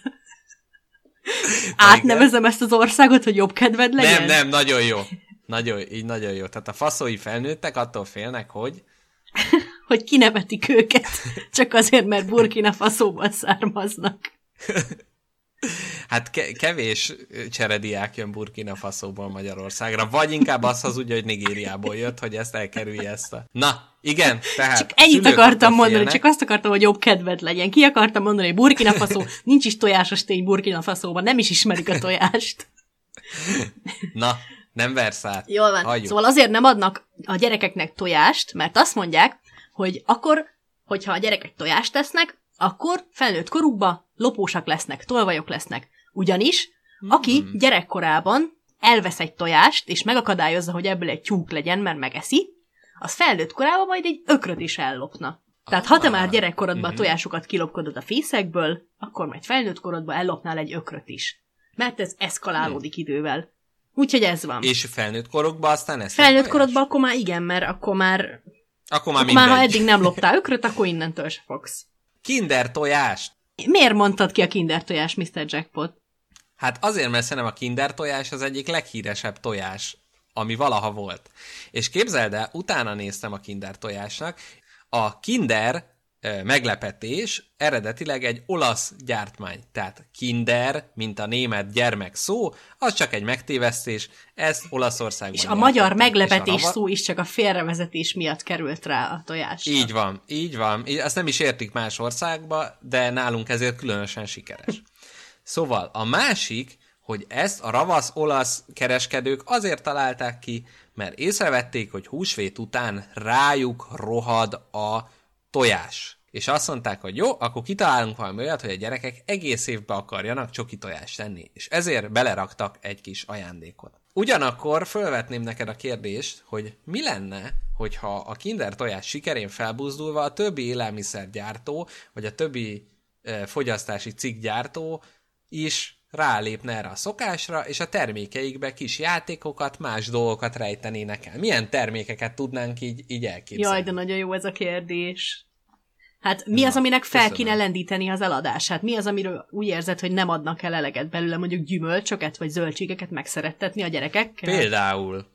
Átnevezem ezt az országot, hogy jobb kedved legyen? Nem, nem, nagyon jó. Nagyon, így nagyon jó. Tehát a faszói felnőttek attól félnek, hogy *laughs* hogy kinevetik őket, csak azért, mert Burkina Faszóban származnak. Hát ke- kevés cserediák jön Burkina Faszóból Magyarországra, vagy inkább az hazudja, hogy Nigériából jött, hogy ezt elkerülje ezt a... Na, igen, tehát... Csak ennyit akartam mondani, csak azt akartam, hogy jobb kedved legyen. Ki akartam mondani, hogy Burkina Faszó, nincs is tojásos tény Burkina Faszóban, nem is ismerik a tojást. Na, nem versz át. Jól van. Hagyjuk. Szóval azért nem adnak a gyerekeknek tojást, mert azt mondják, hogy akkor, hogyha a gyerekek tojást tesznek, akkor felnőtt korukba lopósak lesznek, tolvajok lesznek. Ugyanis, aki hmm. gyerekkorában elvesz egy tojást, és megakadályozza, hogy ebből egy tyúk legyen, mert megeszi, az felnőtt korában majd egy ökröt is ellopna. Tehát ha te már gyerekkorodban a mhm. tojásokat kilopkodod a fészekből, akkor majd felnőtt korodban ellopnál egy ökröt is. Mert ez eszkalálódik idővel. Úgyhogy ez van. És felnőtt korokban aztán ez? Felnőtt korodban akkor már igen, mert akkor már... Akkor már akkor már ha eddig nem loptál *laughs* ökröt, akkor innentől se fogsz. Kinder tojást! Miért mondtad ki a kinder tojás, Mr. Jackpot? Hát azért, mert szerintem a kinder tojás az egyik leghíresebb tojás, ami valaha volt. És képzeld el, utána néztem a kinder tojásnak, a kinder meglepetés eredetileg egy olasz gyártmány. Tehát kinder, mint a német gyermek szó, az csak egy megtévesztés, ezt Olaszországban És a magyar meglepetés a szó is csak a félrevezetés miatt került rá a tojásra. Így van, így van. Azt nem is értik más országba, de nálunk ezért különösen sikeres. Szóval a másik, hogy ezt a ravasz olasz kereskedők azért találták ki, mert észrevették, hogy húsvét után rájuk rohad a tojás. és azt mondták, hogy jó, akkor kitalálunk valami olyat, hogy a gyerekek egész évben akarjanak csoki tojást tenni, és ezért beleraktak egy kis ajándékot. Ugyanakkor felvetném neked a kérdést, hogy mi lenne, hogyha a kinder tojás sikerén felbuzdulva a többi élelmiszergyártó, vagy a többi e, fogyasztási cikkgyártó is rálépne erre a szokásra, és a termékeikbe kis játékokat, más dolgokat rejtenének el. Milyen termékeket tudnánk így, így elképzelni? Jaj, de nagyon jó ez a kérdés. Hát mi Na, az, aminek fel köszönöm. kéne lendíteni az eladását? Mi az, amiről úgy érzed, hogy nem adnak el eleget belőle, mondjuk gyümölcsöket vagy zöldségeket megszerettetni a gyerekekkel? Például.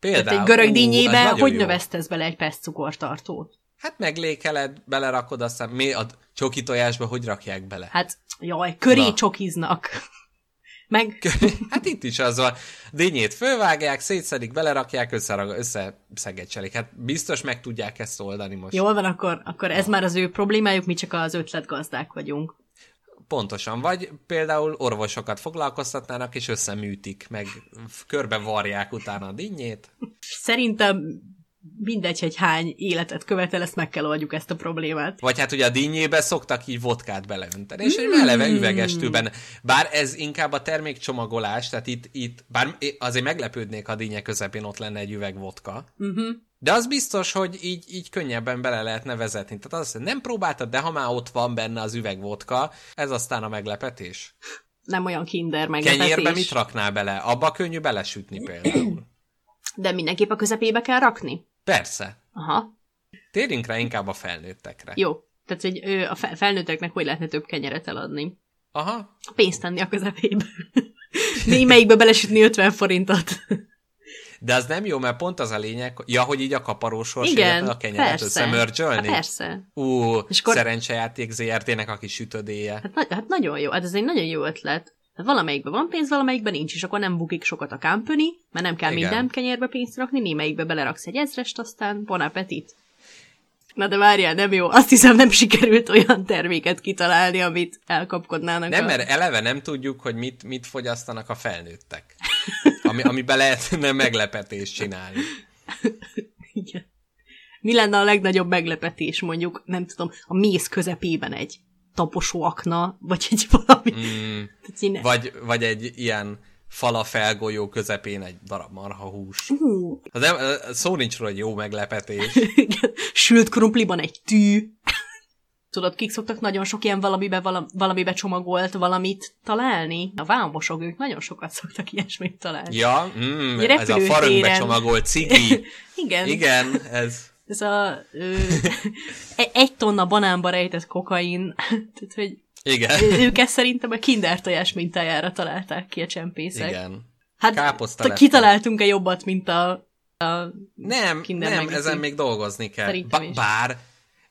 Például. Tehát egy görög dinnyébe hogy jó. növesztesz bele egy perc cukortartót? Hát meglékeled, belerakod, aztán mi a csoki tojásba hogy rakják bele? Hát, jaj, köré Na. csokiznak. Meg... *laughs* Hát itt is az van. Dinnyét fölvágják, szétszedik, belerakják, összerag, összeszegecselik. Hát biztos meg tudják ezt oldani most. Jól van, akkor, akkor ez már az ő problémájuk, mi csak az ötletgazdák vagyunk. Pontosan, vagy például orvosokat foglalkoztatnának, és összeműtik, meg körbe varják utána a dinnyét. Szerintem mindegy, hogy hány életet követel, ezt meg kell oldjuk ezt a problémát. Vagy hát ugye a dinnyébe szoktak így vodkát beleönteni, és egy eleve mm. üveges tűben. Bár ez inkább a termékcsomagolás, tehát itt, itt bár azért meglepődnék, ha a dinnye közepén ott lenne egy üveg vodka. Uh-huh. De az biztos, hogy így, így könnyebben bele lehetne vezetni. Tehát az, nem próbáltad, de ha már ott van benne az üveg vodka, ez aztán a meglepetés. Nem olyan kinder meglepetés. Kenyérbe mit raknál bele? Abba könnyű belesütni például. De mindenképp a közepébe kell rakni? Persze. Aha. Térjünk rá inkább a felnőttekre. Jó. Tehát hogy ő, a felnőtteknek hogy lehetne több kenyeret eladni? Aha. Pénzt tenni a közepébe. *laughs* Némelyikbe belesütni 50 forintot. De az nem jó, mert pont az a lényeg, ja, hogy így a kaparósors Igen, a kenyeret összemörcsölni. Hát persze. Ú, és akkor... szerencsejáték ZRT-nek a kis sütödéje. Hát, na- hát nagyon jó, hát ez egy nagyon jó ötlet. Hát valamelyikben van pénz, valamelyikben nincs, és akkor nem bukik sokat a company, mert nem kell Igen. minden kenyérbe pénzt rakni, némelyikbe beleraksz egy ezrest, aztán bon appetit. Na de várjál, nem jó. Azt hiszem nem sikerült olyan terméket kitalálni, amit elkapkodnának. Nem, a... mert eleve nem tudjuk, hogy mit, mit fogyasztanak a felnőttek. Ami, amiben lehetne meglepetést csinálni. Igen. Mi lenne a legnagyobb meglepetés, mondjuk, nem tudom, a méz közepében egy taposó akna, vagy egy *laughs* valami. Mm, vagy, vagy egy ilyen falafelgolyó közepén egy darab marha hús. Uh. Az nem, szó nincs róla egy jó meglepetés. *laughs* Sült krumpliban egy tű. *laughs* Tudod, kik szoktak nagyon sok ilyen valamibe, valamibe csomagolt valamit találni? A vámosok, ők nagyon sokat szoktak ilyesmit találni. Ja, mm, ez a farönkbe csomagolt cigi. Igen. Igen, ez ez a ö, e- egy tonna banánba rejtett kokain, *laughs* tehát hogy igen. ők ezt szerintem a kinder tojás mintájára találták ki a csempészek. Igen. Hát kitaláltunk-e jobbat, mint a, a Nem, nem, ezen még dolgozni kell. Ba- bár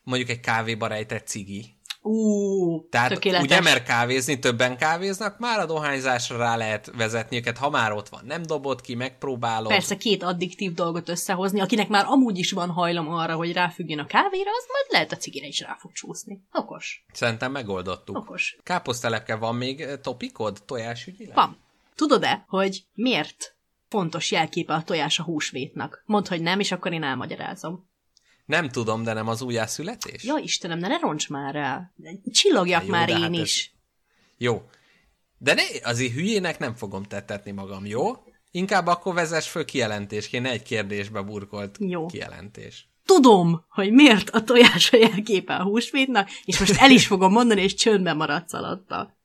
mondjuk egy kávéba rejtett cigi, Ú, Tehát tökéletes. ugye, mert kávézni többen kávéznak, már a dohányzásra rá lehet vezetni őket, ha már ott van. Nem dobod ki, megpróbálod. Persze két addiktív dolgot összehozni, akinek már amúgy is van hajlam arra, hogy ráfüggjön a kávéra, az majd lehet a cigire is rá fog csúszni. Okos. Szerintem megoldottuk. Okos. Káposztelepke van még eh, topikod tojásügyileg? Van. Tudod-e, hogy miért fontos jelképe a tojás a húsvétnak? Mondd, hogy nem, és akkor én elmagyarázom. Nem tudom, de nem az újjászületés? Ja, Istenem, de ne roncs már el. Csillogjak jó, már én hát is. Ez... Jó. De ne, azért hülyének nem fogom tettetni magam, jó? Inkább akkor vezess föl kijelentésként, egy kérdésbe burkolt jó. kijelentés. Tudom, hogy miért a tojás a jelképe a húsvétnak, és most el is fogom mondani, és csöndben maradsz alatta.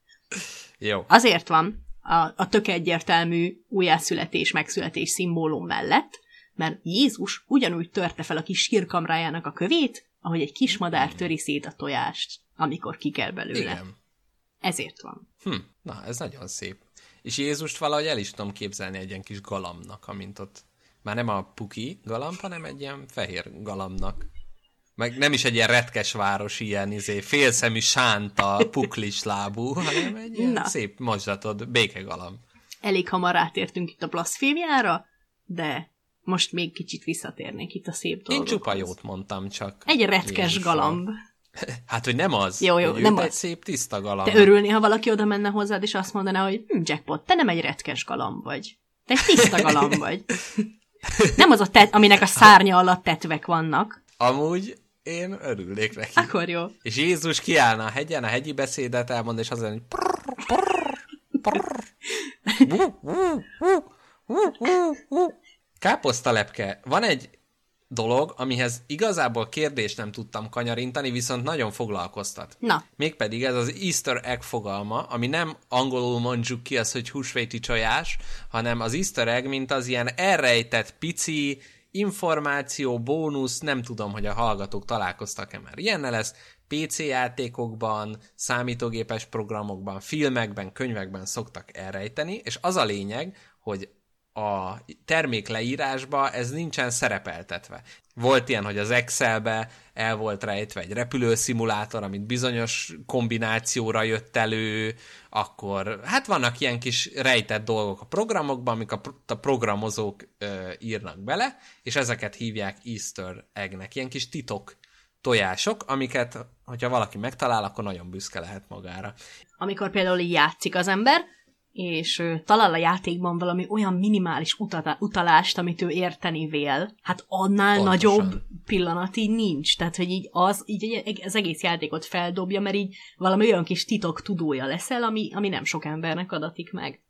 Jó. Azért van a, a tök egyértelmű újjászületés, megszületés szimbólum mellett, mert Jézus ugyanúgy törte fel a kis sírkamrájának a kövét, ahogy egy kis madár töri szét a tojást, amikor kikel belőle. Igen. Ezért van. Hm, na, ez nagyon szép. És Jézust valahogy el is tudom képzelni egy ilyen kis galambnak, amint ott már nem a puki galamb, hanem egy ilyen fehér galambnak. Meg nem is egy ilyen retkes város, ilyen izé, félszemű sánta, puklis lábú, hanem egy ilyen Na. szép mazsatod, békegalamb. Elég hamar átértünk itt a blaszfémiára, de most még kicsit visszatérnék itt a szép dolgokhoz. Én csupa jót mondtam csak. Egy retkes Jézusom. galamb. *laughs* Hát, hogy nem az. Jó, jó, nem egy az. szép, tiszta galamb. Te örülni, ha valaki oda menne hozzád, és azt mondaná, hogy hm, jackpot, te nem egy retkes galamb vagy. Te egy tiszta galamb vagy. *laughs* Nem az a tet, aminek a szárnya alatt tetvek vannak. Amúgy én örülnék neki. Akkor jó. És Jézus kiállna a hegyen, a hegyi beszédet elmond, és az lenne, hogy prrr, prrr, prrr, Káposztalepke. Van egy dolog, amihez igazából kérdést nem tudtam kanyarintani, viszont nagyon foglalkoztat. Na, Mégpedig ez az Easter egg fogalma, ami nem angolul mondjuk ki az, hogy húsvéti csajás, hanem az Easter egg, mint az ilyen elrejtett pici információ, bónusz, nem tudom, hogy a hallgatók találkoztak-e már ilyennel lesz, PC játékokban, számítógépes programokban, filmekben, könyvekben szoktak elrejteni, és az a lényeg, hogy a termék leírásba ez nincsen szerepeltetve. Volt ilyen, hogy az Excelbe el volt rejtve egy repülőszimulátor, amit bizonyos kombinációra jött elő, akkor hát vannak ilyen kis rejtett dolgok a programokban, amik a, a programozók ö, írnak bele, és ezeket hívják Easter eggnek, ilyen kis titok tojások, amiket, hogyha valaki megtalál, akkor nagyon büszke lehet magára. amikor például így játszik az ember, és ő talál a játékban valami olyan minimális utata- utalást, amit ő érteni vél, hát annál Pontosan. nagyobb pillanat így nincs. Tehát, hogy így az, így az egész játékot feldobja, mert így valami olyan kis titok tudója leszel, ami, ami nem sok embernek adatik meg.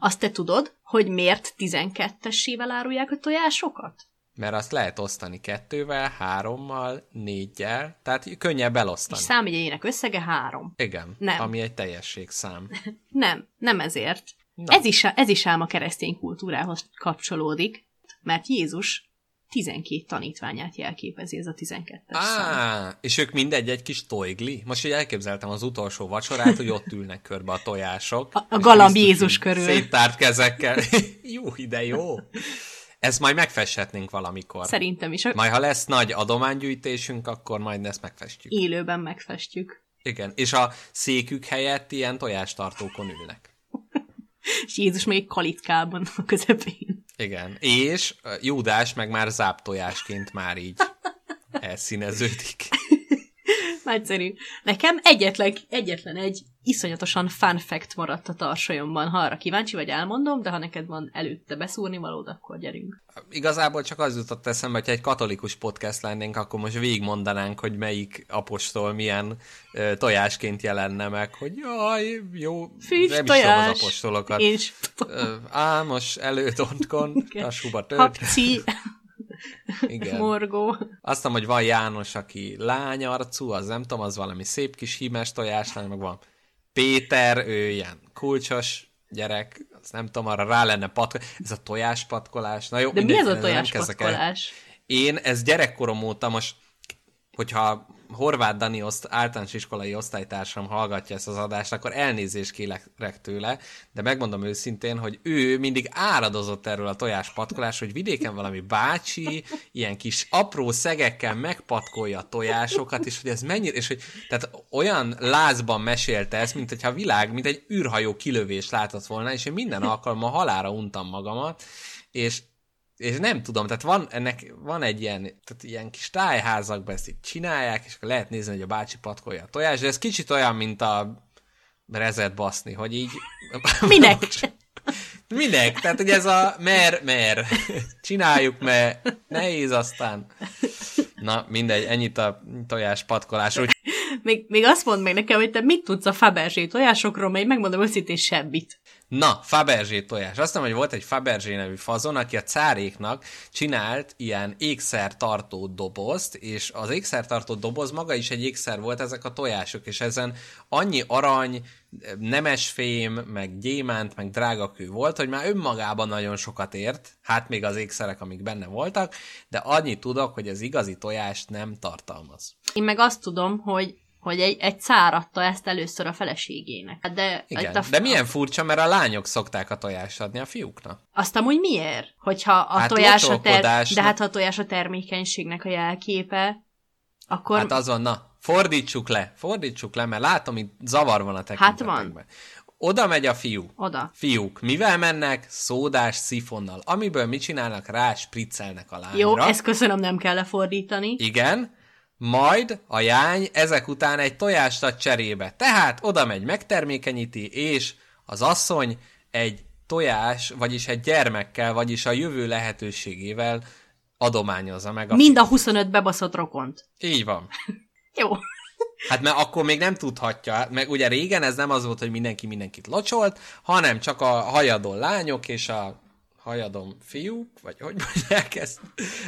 Azt te tudod, hogy miért 12-essével árulják a tojásokat? Mert azt lehet osztani kettővel, hárommal, négyel, tehát könnyebb És elosztani. számjegyeinek összege három. Igen, Nem. ami egy teljességszám. *laughs* Nem, nem ezért. Na. Ez is, ez is ám a keresztény kultúrához kapcsolódik, mert Jézus 12 tanítványát jelképezi ez a 12-es szám. Á, és ők mindegy egy kis toigli. Most így elképzeltem az utolsó vacsorát, hogy ott ülnek körbe a tojások. A- a és galamb Jézus körül. Széttárt kezekkel. *laughs* jó ide, jó. Ezt majd megfesthetnénk valamikor. Szerintem is. Majd ha lesz nagy adománygyűjtésünk, akkor majd ezt megfestjük. élőben megfestjük. Igen, és a székük helyett ilyen tojástartókon ülnek. *laughs* És Jézus még kalitkában a közepén. Igen, és Júdás meg már záptojásként már így *laughs* elszíneződik. Nagyszerű. Nekem egyetlen, egyetlen egy iszonyatosan fun fact maradt a tarsolyomban. Ha arra kíváncsi vagy, elmondom, de ha neked van előtte beszúrni valód, akkor gyerünk. Igazából csak az jutott eszembe, hogy egy katolikus podcast lennénk, akkor most végigmondanánk, hogy melyik apostol milyen ö, tojásként jelenne meg, hogy jaj, jó, Fűs nem is tudom tojás. az apostolokat. És Ö, Ámos, előtontkon, tasúba tört. habci, Igen. morgó. Azt mondom, hogy van János, aki lányarcú, az nem tudom, az valami szép kis hímes tojás, lány, meg van Péter, ő ilyen kulcsos gyerek, azt nem tudom, arra rá lenne patkolás. Ez a tojáspatkolás. Na jó, De mi ez a tojáspatkolás? Én ez gyerekkorom óta most, hogyha Horváth Dani oszt, általános iskolai osztálytársam hallgatja ezt az adást, akkor elnézést kérek tőle, de megmondom őszintén, hogy ő mindig áradozott erről a tojáspatkolás, hogy vidéken valami bácsi ilyen kis apró szegekkel megpatkolja a tojásokat, és hogy ez mennyire, és hogy tehát olyan lázban mesélte ezt, mint hogyha a világ, mint egy űrhajó kilövés látott volna, és én minden alkalommal halára untam magamat, és és nem tudom, tehát van, ennek van egy ilyen, tehát ilyen kis tájházakban ezt így csinálják, és akkor lehet nézni, hogy a bácsi patkolja a tojás, de ez kicsit olyan, mint a rezet baszni, hogy így... *laughs* Minek? *laughs* Minek? Tehát, hogy ez a mer, mer. Csináljuk, mert nehéz aztán. Na, mindegy, ennyit a tojás patkolásról. Még, még azt mondd meg nekem, hogy te mit tudsz a Fabergé tojásokról, mert én megmondom őszintén semmit. Na, Fabergé tojás. Azt mondom, hogy volt egy Fabergé nevű fazon, aki a cáréknak csinált ilyen ékszertartó dobozt, és az ékszertartó doboz maga is egy ékszer volt, ezek a tojások, és ezen annyi arany, nemesfém, meg gyémánt, meg drágakő volt, hogy már önmagában nagyon sokat ért, hát még az ékszerek, amik benne voltak, de annyit tudok, hogy az igazi tojást nem tartalmaz. Én meg azt tudom, hogy hogy egy, egy cár adta ezt először a feleségének. De, Igen, a, de milyen furcsa, mert a lányok szokták a tojást adni a fiúknak. Azt amúgy miért? Hogyha a Hát tojás a ter... De hát ha a tojás a termékenységnek a jelképe, akkor... Hát azon, na, fordítsuk le, fordítsuk le, mert látom, itt zavar van a tekintetekben. Hát van. Oda megy a fiú. Oda. Fiúk, mivel mennek? Szódás szifonnal. Amiből mit csinálnak? Rá spriccelnek a lányra. Jó, ezt köszönöm, nem kell lefordítani. Igen, majd a jány ezek után egy tojást ad cserébe. Tehát oda megy, megtermékenyíti, és az asszony egy tojás, vagyis egy gyermekkel, vagyis a jövő lehetőségével adományozza meg a Mind a pénzt. 25 bebaszott rokont. Így van. *laughs* Jó. Hát mert akkor még nem tudhatja, meg ugye régen ez nem az volt, hogy mindenki mindenkit locsolt, hanem csak a hajadon lányok és a hajadon fiúk, vagy hogy mondják ezt,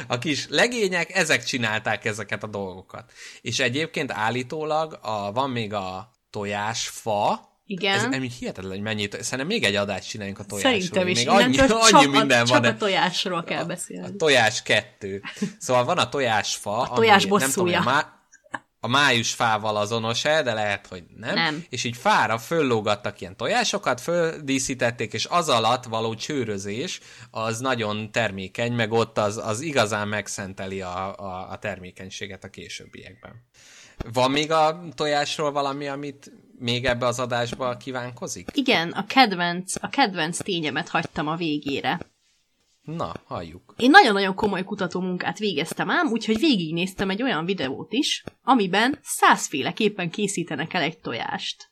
a kis legények, ezek csinálták ezeket a dolgokat. És egyébként állítólag a, van még a tojásfa, Igen. ez ami hihetetlen, hogy mennyit, szerintem még egy adást csináljunk a tojásról. Szerintem is. Még annyi, annyi csak, minden a, van. csak a tojásról kell a beszélni. tojás kettő. Szóval van a tojásfa, a tojás ami, nem tudom, bosszúja. A, má, a májusfával azonos-e, de lehet, hogy nem. Nem. És így fára föllógattak ilyen tojásokat, földíszítették, és az alatt való csőrözés az nagyon termékeny, meg ott az, az igazán megszenteli a, a, a termékenységet a későbbiekben. Van még a tojásról valami, amit még ebbe az adásba kívánkozik? Igen, a kedvenc, a kedvenc tényemet hagytam a végére. Na, halljuk. Én nagyon-nagyon komoly kutató munkát végeztem ám, úgyhogy végignéztem egy olyan videót is, amiben százféleképpen készítenek el egy tojást.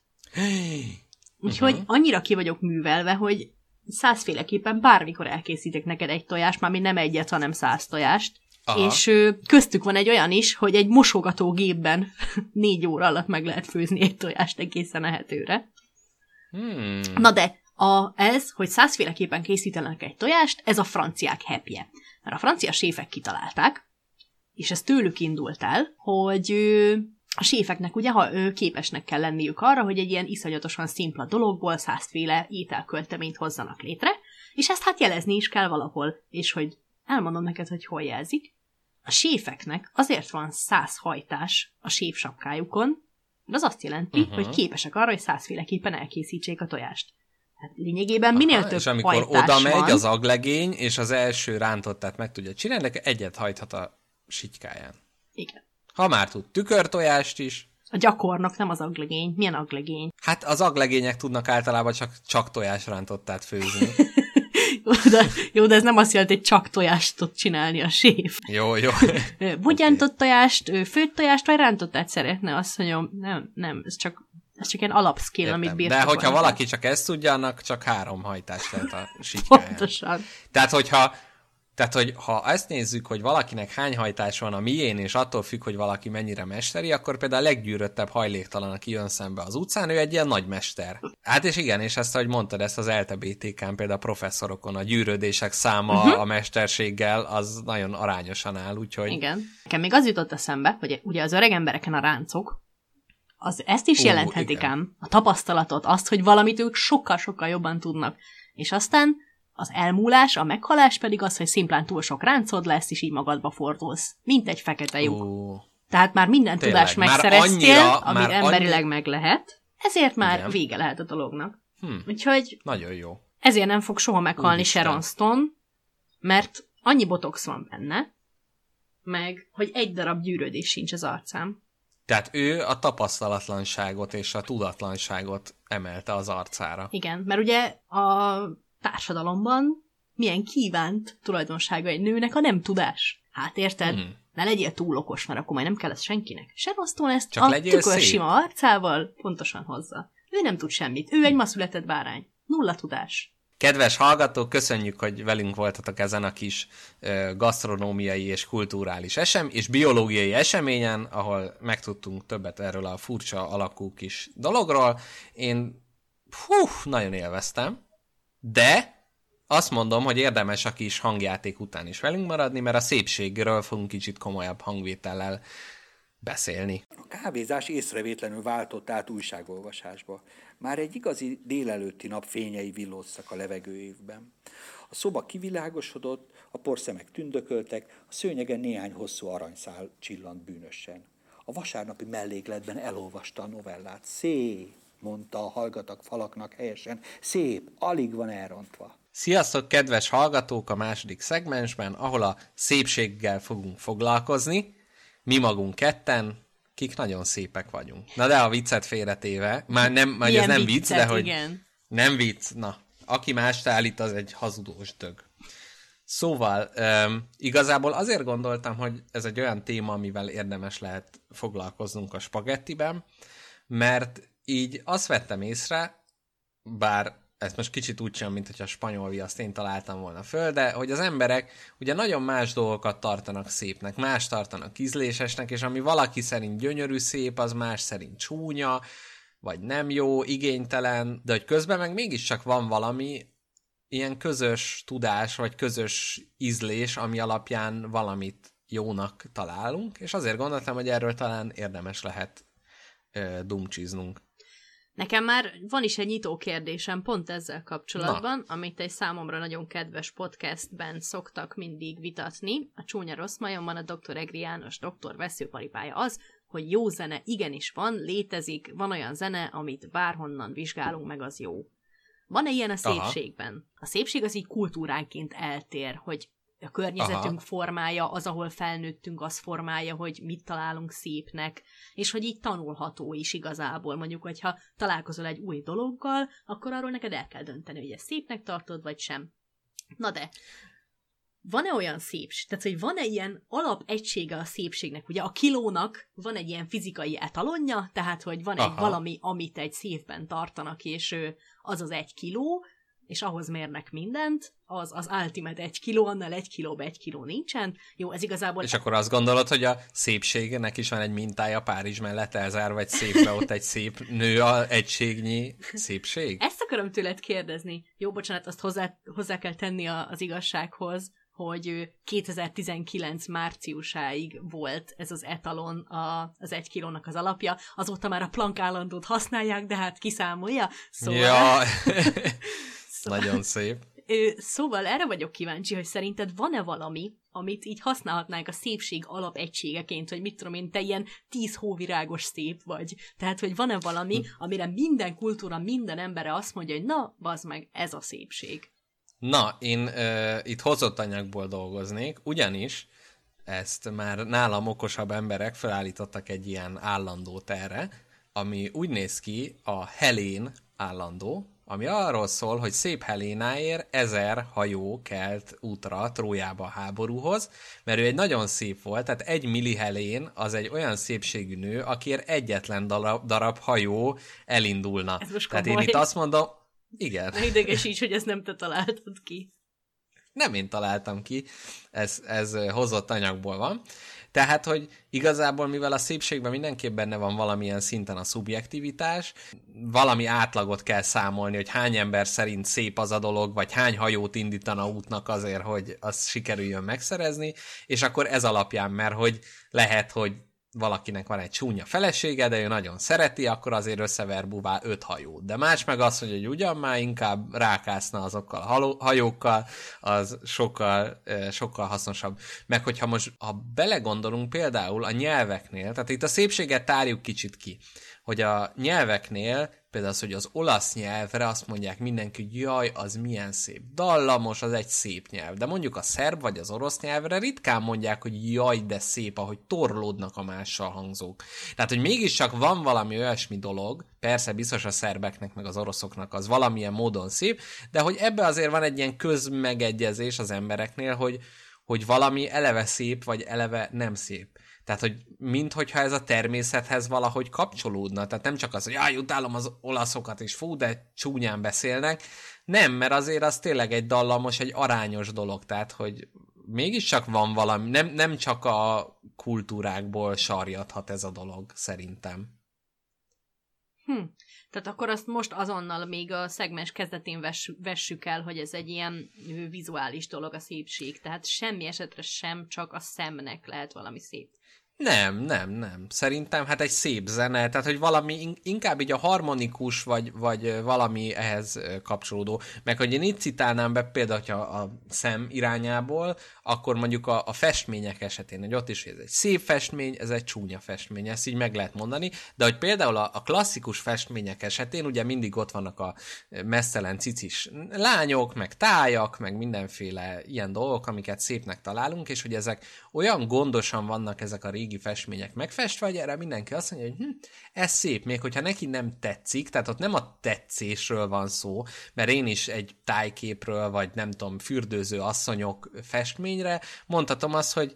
Úgyhogy uh-huh. annyira ki vagyok művelve, hogy százféleképpen bármikor elkészítek neked egy tojást, már mi nem egyet, hanem száz tojást. Aha. És köztük van egy olyan is, hogy egy mosogatógépben *laughs* négy óra alatt meg lehet főzni egy tojást egészen ehetőre. Hmm. Na de, a, ez, hogy százféleképpen készítenek egy tojást, ez a franciák happy Mert a francia séfek kitalálták, és ez tőlük indult el, hogy ö, a séfeknek ugye ha, ö, képesnek kell lenniük arra, hogy egy ilyen iszonyatosan szimpla dologból százféle ételkölteményt hozzanak létre, és ezt hát jelezni is kell valahol, és hogy elmondom neked, hogy hol jelzik. A séfeknek azért van száz hajtás a séf sapkájukon, mert az azt jelenti, uh-huh. hogy képesek arra, hogy százféleképpen elkészítsék a tojást. Hát lényegében minél Aha, több És amikor oda megy van, az aglegény, és az első rántottát meg tudja csinálni, egyet hajthat a sitykáján. Igen. Ha már tud tükörtojást is, A gyakornok nem az aglegény. Milyen aglegény? hát az aglegények tudnak általában csak, csak tojásrántottát főzni. *laughs* Jó de, jó, de ez nem azt jelenti, hogy csak tojást tud csinálni a séf. jó, jó. Ö, Bugyántott tojást, főtt tojást, vagy rántottát szeretne, azt mondjam, nem, nem, ez csak, ez csak ilyen alapskill, amit Értem. De hogyha valaki csak ezt tudja, annak csak három hajtás lehet a *laughs* sitykáján. Pontosan. Tehát, hogyha tehát, hogy ha ezt nézzük, hogy valakinek hány hajtás van a mién, és attól függ, hogy valaki mennyire mesteri, akkor például a leggyűröttebb hajléktalan, aki jön szembe az utcán, ő egy ilyen nagy mester. Hát és igen, és ezt, ahogy mondtad, ezt az LTBTK-n például a professzorokon a gyűrődések száma uh-huh. a mesterséggel, az nagyon arányosan áll, úgyhogy... Igen. Nekem még az jutott eszembe, hogy ugye az öreg embereken a ráncok, az ezt is jelenthetik igen. ám. A tapasztalatot, azt, hogy valamit ők sokkal-sokkal jobban tudnak. És aztán az elmúlás, a meghalás pedig az, hogy szimplán túl sok ráncod lesz, és így magadba fordulsz. Mint egy fekete lyuk. Ú, Tehát már minden Tényleg, tudást már megszereztél, annyira- amit már emberileg annyi- meg lehet, ezért már Igen. vége lehet a dolognak. Hm. Úgyhogy nagyon jó. ezért nem fog soha meghalni Úristen. Sharon Stone, mert annyi botox van benne, meg, hogy egy darab gyűrődés sincs az arcám. Tehát ő a tapasztalatlanságot és a tudatlanságot emelte az arcára. Igen, mert ugye a társadalomban milyen kívánt tulajdonsága egy nőnek a nem tudás. Hát érted? Hmm. Ne legyél túl okos, mert akkor majd nem kell ez senkinek. Sharon Stone ezt Csak a tükör sima arcával pontosan hozza. Ő nem tud semmit. Ő egy ma született bárány. Nulla tudás. Kedves hallgatók, köszönjük, hogy velünk voltatok ezen a kis gasztronómiai és kulturális esem és biológiai eseményen, ahol megtudtunk többet erről a furcsa alakú kis dologról. Én hú, nagyon élveztem, de azt mondom, hogy érdemes a kis hangjáték után is velünk maradni, mert a szépségről fogunk kicsit komolyabb hangvétellel beszélni. A kávézás észrevétlenül váltott át újságolvasásba. Már egy igazi délelőtti nap fényei villóztak a levegőévben. A szoba kivilágosodott, a porszemek tündököltek, a szőnyegen néhány hosszú aranyszál csillant bűnösen. A vasárnapi mellékletben elolvasta a novellát. Szép, mondta a hallgatak falaknak helyesen. Szép, alig van elrontva. Sziasztok, kedves hallgatók, a második szegmensben, ahol a szépséggel fogunk foglalkozni. Mi magunk ketten, kik nagyon szépek vagyunk. Na de a viccet félretéve, már nem, már ez nem vicc, viccet, de hogy igen. nem vicc, na, aki mást állít, az egy hazudós dög. Szóval, um, igazából azért gondoltam, hogy ez egy olyan téma, amivel érdemes lehet foglalkoznunk a spagettiben, mert így azt vettem észre, bár ezt most kicsit úgy sem, mint hogy a spanyol viaszt én találtam volna föl, de hogy az emberek ugye nagyon más dolgokat tartanak szépnek, más tartanak ízlésesnek, és ami valaki szerint gyönyörű szép, az más szerint csúnya, vagy nem jó, igénytelen, de hogy közben meg mégiscsak van valami ilyen közös tudás, vagy közös ízlés, ami alapján valamit jónak találunk, és azért gondoltam, hogy erről talán érdemes lehet ö, dumcsiznunk. Nekem már van is egy nyitó kérdésem pont ezzel kapcsolatban, Na. amit egy számomra nagyon kedves podcastben szoktak mindig vitatni. A Csúnya Rossz Majomban a Dr. Egri János doktor veszőparipája az, hogy jó zene igenis van, létezik, van olyan zene, amit bárhonnan vizsgálunk meg, az jó. Van-e ilyen a szépségben? Aha. A szépség az így kultúránként eltér, hogy a környezetünk Aha. formája, az, ahol felnőttünk, az formája, hogy mit találunk szépnek, és hogy így tanulható is igazából. Mondjuk, hogyha találkozol egy új dologgal, akkor arról neked el kell dönteni, hogy ezt szépnek tartod, vagy sem. Na de, van-e olyan szépség? Tehát, hogy van-e ilyen alapegysége a szépségnek? Ugye a kilónak van egy ilyen fizikai etalonja, tehát, hogy van Aha. egy valami, amit egy szívben tartanak, és az az egy kiló, és ahhoz mérnek mindent, az az ultimate egy kiló, annál egy kilóba egy kiló nincsen. Jó, ez igazából... És akkor azt gondolod, hogy a szépségnek is van egy mintája Párizs mellett elzárva egy szépbe, ott egy szép nő a egységnyi szépség? Ezt akarom tőled kérdezni. Jó, bocsánat, azt hozzá, hozzá kell tenni az igazsághoz, hogy 2019 márciusáig volt ez az etalon a, az egy kilónak az alapja, azóta már a plank állandót használják, de hát kiszámolja. Szóval... Ja. *laughs* szóval... Nagyon szép. *laughs* Szóval erre vagyok kíváncsi, hogy szerinted van-e valami, amit így használhatnánk a szépség alapegységeként, hogy mit tudom én, te ilyen tíz hóvirágos szép vagy. Tehát, hogy van-e valami, hm. amire minden kultúra, minden embere azt mondja, hogy na, bazd meg, ez a szépség. Na, én uh, itt hozott anyagból dolgoznék, ugyanis ezt már nálam okosabb emberek felállítottak egy ilyen állandót erre, ami úgy néz ki a Helén állandó, ami arról szól, hogy szép Helénáért ezer hajó kelt útra Trójába a háborúhoz, mert ő egy nagyon szép volt, tehát egy milli Helén az egy olyan szépségű nő, akiért egyetlen darab, darab hajó elindulna. Ez most tehát én itt azt mondom, igen. Ne idegesíts, hogy ezt nem te találtad ki. Nem én találtam ki, ez, ez hozott anyagból van. Tehát, hogy igazából, mivel a szépségben mindenképp benne van valamilyen szinten a szubjektivitás, valami átlagot kell számolni, hogy hány ember szerint szép az a dolog, vagy hány hajót indítana útnak azért, hogy az sikerüljön megszerezni, és akkor ez alapján, mert hogy lehet, hogy valakinek van egy csúnya felesége, de ő nagyon szereti, akkor azért összever buvá öt hajót. De más meg az, hogy egy ugyan már inkább rákászna azokkal a hajókkal, az sokkal, sokkal hasznosabb. Meg hogyha most, ha belegondolunk például a nyelveknél, tehát itt a szépséget tárjuk kicsit ki, hogy a nyelveknél Például az, hogy az olasz nyelvre azt mondják mindenki, hogy jaj, az milyen szép. Dallamos, az egy szép nyelv. De mondjuk a szerb vagy az orosz nyelvre ritkán mondják, hogy jaj, de szép, ahogy torlódnak a mással hangzók. Tehát, hogy mégiscsak van valami olyasmi dolog, persze biztos a szerbeknek meg az oroszoknak az valamilyen módon szép, de hogy ebbe azért van egy ilyen közmegegyezés az embereknél, hogy, hogy valami eleve szép, vagy eleve nem szép. Tehát, hogy minthogyha ez a természethez valahogy kapcsolódna. Tehát nem csak az, hogy jaj, utálom az olaszokat, és fú, de csúnyán beszélnek. Nem, mert azért az tényleg egy dallamos, egy arányos dolog. Tehát, hogy mégiscsak van valami, nem, nem csak a kultúrákból sarjadhat ez a dolog, szerintem. Hm. Tehát akkor azt most azonnal még a szegmens kezdetén vess, vessük el, hogy ez egy ilyen vizuális dolog a szépség. Tehát semmi esetre sem csak a szemnek lehet valami szép. Nem, nem, nem. Szerintem hát egy szép zene, tehát hogy valami inkább így a harmonikus, vagy, vagy valami ehhez kapcsolódó. Meg hogy én itt citálnám be például, hogyha a szem irányából, akkor mondjuk a, a festmények esetén, hogy ott is ez egy szép festmény, ez egy csúnya festmény, ezt így meg lehet mondani, de hogy például a, a klasszikus festmények esetén ugye mindig ott vannak a messzelen cicis lányok, meg tájak, meg mindenféle ilyen dolgok, amiket szépnek találunk, és hogy ezek olyan gondosan vannak ezek a régi régi festmények megfestve, hogy erre mindenki azt mondja, hogy hm, ez szép, még hogyha neki nem tetszik, tehát ott nem a tetszésről van szó, mert én is egy tájképről, vagy nem tudom, fürdőző asszonyok festményre mondhatom azt, hogy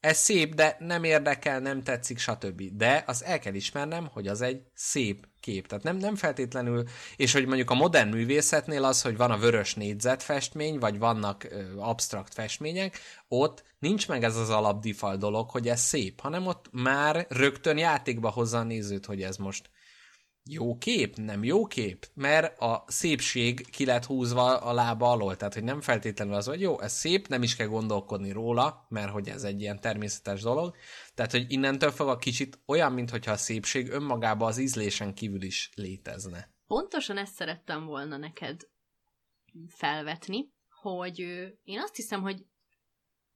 ez szép, de nem érdekel, nem tetszik, stb. De az el kell ismernem, hogy az egy szép kép. Tehát nem, nem feltétlenül, és hogy mondjuk a modern művészetnél az, hogy van a vörös négyzetfestmény, vagy vannak ö, absztrakt festmények, ott nincs meg ez az alapdifal dolog, hogy ez szép, hanem ott már rögtön játékba hozza a nézőt, hogy ez most jó kép, nem jó kép, mert a szépség ki lett húzva a lába alól, tehát hogy nem feltétlenül az, hogy jó, ez szép, nem is kell gondolkodni róla, mert hogy ez egy ilyen természetes dolog, tehát hogy innentől fogva kicsit olyan, mintha a szépség önmagában az ízlésen kívül is létezne. Pontosan ezt szerettem volna neked felvetni, hogy én azt hiszem, hogy,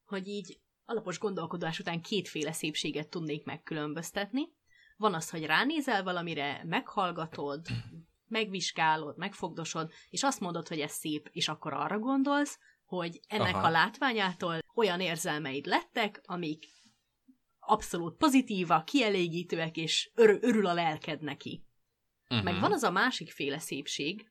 hogy így alapos gondolkodás után kétféle szépséget tudnék megkülönböztetni. Van az, hogy ránézel valamire, meghallgatod, megvizsgálod, megfogdosod, és azt mondod, hogy ez szép, és akkor arra gondolsz, hogy ennek Aha. a látványától olyan érzelmeid lettek, amik abszolút pozitívak, kielégítőek, és ör- örül a lelked neki. Uh-huh. Meg van az a másik féle szépség,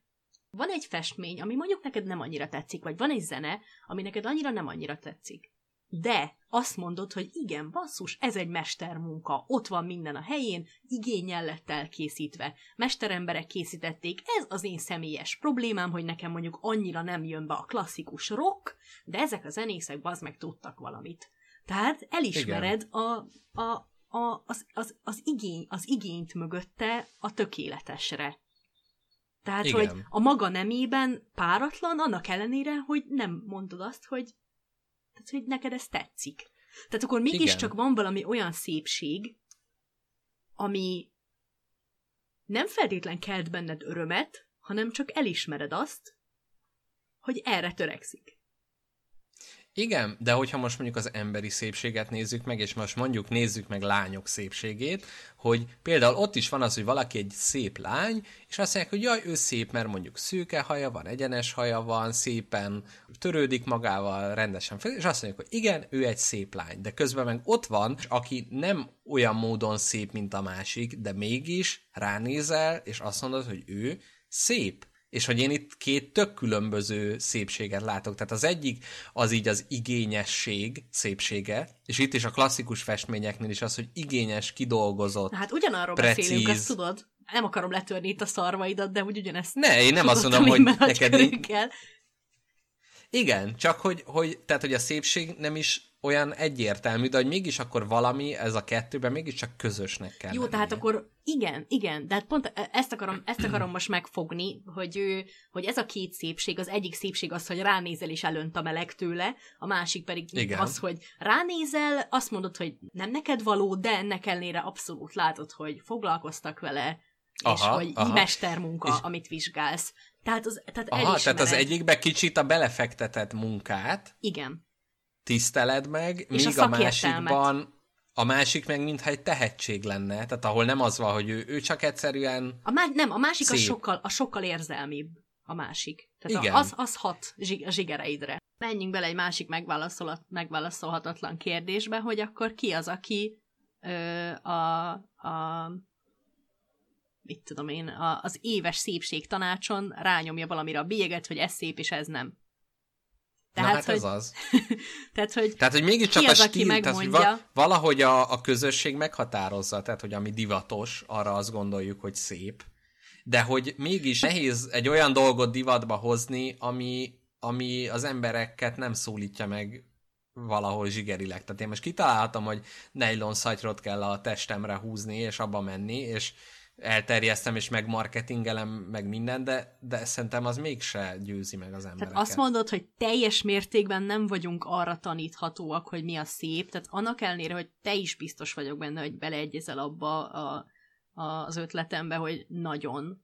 van egy festmény, ami mondjuk neked nem annyira tetszik, vagy van egy zene, ami neked annyira nem annyira tetszik de azt mondod, hogy igen, basszus, ez egy mestermunka, ott van minden a helyén, igényel lett elkészítve, mesteremberek készítették, ez az én személyes problémám, hogy nekem mondjuk annyira nem jön be a klasszikus rock, de ezek a zenészek az meg tudtak valamit. Tehát elismered a, a, a, az, az, az, igény, az igényt mögötte a tökéletesre. Tehát, Igen. hogy a maga nemében páratlan, annak ellenére, hogy nem mondod azt, hogy tehát, hogy neked ez tetszik. Tehát akkor mégiscsak van valami olyan szépség, ami nem feltétlen kelt benned örömet, hanem csak elismered azt, hogy erre törekszik. Igen, de hogyha most mondjuk az emberi szépséget nézzük meg, és most mondjuk nézzük meg lányok szépségét, hogy például ott is van az, hogy valaki egy szép lány, és azt mondják, hogy jaj, ő szép, mert mondjuk szűke haja van, egyenes haja van, szépen törődik magával, rendesen fel, és azt mondják, hogy igen, ő egy szép lány, de közben meg ott van, aki nem olyan módon szép, mint a másik, de mégis ránézel, és azt mondod, hogy ő szép és hogy én itt két tök különböző szépséget látok. Tehát az egyik az így az igényesség szépsége, és itt is a klasszikus festményeknél is az, hogy igényes, kidolgozott, Hát ugyanarról precíz. beszélünk, azt tudod? Nem akarom letörni itt a szarvaidat, de úgy ugyanezt Ne, én nem azt mondom, hogy neked... Igen, csak hogy, hogy, tehát, hogy a szépség nem is olyan egyértelmű, de hogy mégis akkor valami, ez a kettőben mégiscsak közösnek kell Jó, lennie. tehát akkor igen, igen, de hát pont e- ezt akarom, ezt akarom most megfogni, hogy, ő, hogy ez a két szépség, az egyik szépség az, hogy ránézel és elönt a meleg tőle, a másik pedig igen. az, hogy ránézel, azt mondod, hogy nem neked való, de ennek ellenére abszolút látod, hogy foglalkoztak vele, aha, és hogy aha. mestermunka, és... amit vizsgálsz. Tehát, az, tehát Aha, tehát az egyikbe kicsit a belefektetett munkát. Igen tiszteled meg, és míg a, a másikban a másik meg mintha egy tehetség lenne, tehát ahol nem az van, hogy ő, ő csak egyszerűen a má- Nem, a másik szép. a sokkal, a sokkal érzelmibb a másik. Tehát Igen. Az, az hat zsig- a zsigereidre. Menjünk bele egy másik megválaszolhatatlan kérdésbe, hogy akkor ki az, aki ö, a, a mit tudom én, a, az éves szépség tanácson rányomja valamire a bélyeget, hogy ez szép és ez nem. Tehát, Na hát hogy... ez az. *laughs* tehát, hogy tehát, hogy mégiscsak a stíl, tehát, hogy va- valahogy a, a közösség meghatározza, tehát, hogy ami divatos, arra azt gondoljuk, hogy szép, de hogy mégis nehéz egy olyan dolgot divatba hozni, ami, ami az embereket nem szólítja meg valahol zsigerileg. Tehát én most kitaláltam, hogy nylon szatyrot kell a testemre húzni, és abba menni, és elterjesztem és megmarketingelem meg minden, de, de szerintem az mégse győzi meg az embereket. Tehát azt mondod, hogy teljes mértékben nem vagyunk arra taníthatóak, hogy mi a szép, tehát annak ellenére, hogy te is biztos vagyok benne, hogy beleegyezel abba a, a, az ötletembe, hogy nagyon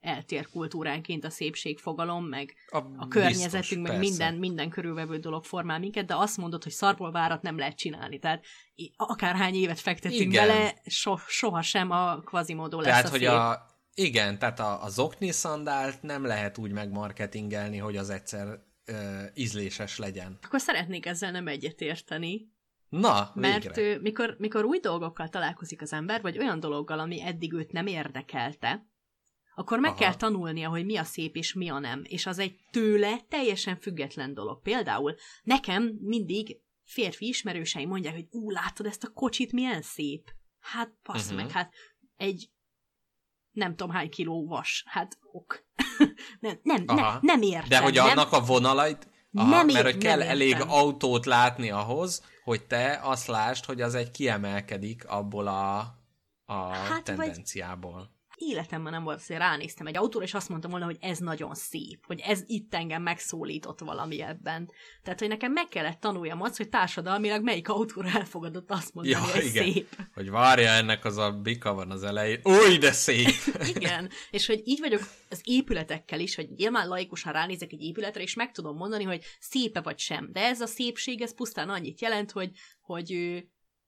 eltér kultúránként a szépségfogalom, meg a, a környezetünk, biztos, meg minden, minden körülvevő dolog formál minket, de azt mondod, hogy szarból várat nem lehet csinálni. Tehát akárhány évet fektetünk igen. bele, so, sohasem a kvazimódó lesz tehát, a hogy a, igen, tehát a, az okni szandált nem lehet úgy megmarketingelni, hogy az egyszer ö, ízléses legyen. Akkor szeretnék ezzel nem egyetérteni. Na, Mert ő, mikor, mikor új dolgokkal találkozik az ember, vagy olyan dologgal, ami eddig őt nem érdekelte, akkor meg Aha. kell tanulnia, hogy mi a szép és mi a nem. És az egy tőle teljesen független dolog. Például nekem mindig férfi ismerőseim mondják, hogy ú, láttad ezt a kocsit, milyen szép. Hát, passz uh-huh. meg, hát egy nem tudom hány kiló vas. Hát ok. *laughs* nem, nem, ne, nem értem. De hogy nem, annak a vonalait, Aha, Nem mert ér- hogy kell nem elég értem. autót látni ahhoz, hogy te azt lásd, hogy az egy kiemelkedik abból a, a Hát, hát, vagy- tendenciából. Életemben nem volt, hogy ránéztem egy autóra, és azt mondtam volna, hogy ez nagyon szép, hogy ez itt engem megszólított valami ebben. Tehát, hogy nekem meg kellett tanuljam azt, hogy társadalmilag melyik autóra elfogadott azt mondani, Ja, hogy igen. szép. Hogy várja, ennek az a bika van az elején. Új, de szép! *laughs* Igen, és hogy így vagyok az épületekkel is, hogy nyilván laikusan ránézek egy épületre, és meg tudom mondani, hogy szépe vagy sem. De ez a szépség, ez pusztán annyit jelent, hogy, hogy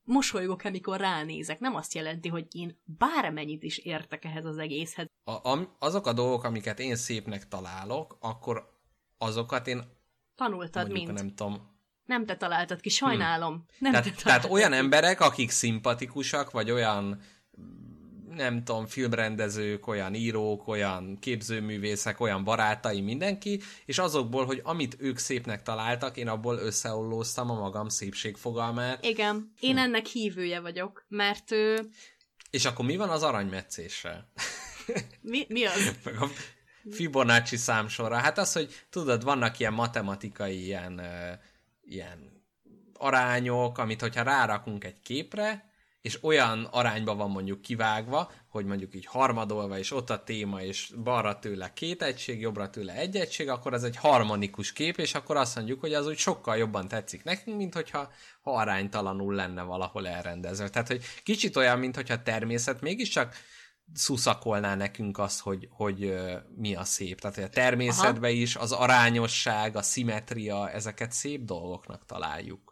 mosolygok, amikor ránézek. Nem azt jelenti, hogy én bármennyit is értek ehhez az egészhez. A, a, azok a dolgok, amiket én szépnek találok, akkor azokat én Tanultad mondjuk mind. Nem. nem tudom. nem te találtad ki, sajnálom. Nem te Tehát, találtad tehát olyan ki. emberek, akik szimpatikusak, vagy olyan nem tudom, filmrendezők, olyan írók, olyan képzőművészek, olyan barátai, mindenki, és azokból, hogy amit ők szépnek találtak, én abból összeollóztam a magam szépségfogalmát, Igen, én ennek hívője vagyok, mert ő, és akkor mi van az aranymetszéssel? *laughs* mi, mi az? *laughs* meg a Fibonacci számsorra. Hát az, hogy tudod, vannak ilyen matematikai ilyen, ilyen arányok, amit hogyha rárakunk egy képre, és olyan arányba van mondjuk kivágva, hogy mondjuk így harmadolva, és ott a téma, és balra tőle két egység, jobbra tőle egy egység, akkor ez egy harmonikus kép, és akkor azt mondjuk, hogy az úgy sokkal jobban tetszik nekünk, mint hogyha ha aránytalanul lenne valahol elrendezve. Tehát, hogy kicsit olyan, mint hogyha a természet mégiscsak szuszakolná nekünk azt, hogy, hogy mi a szép. Tehát, hogy a természetben is az arányosság, a szimetria, ezeket szép dolgoknak találjuk.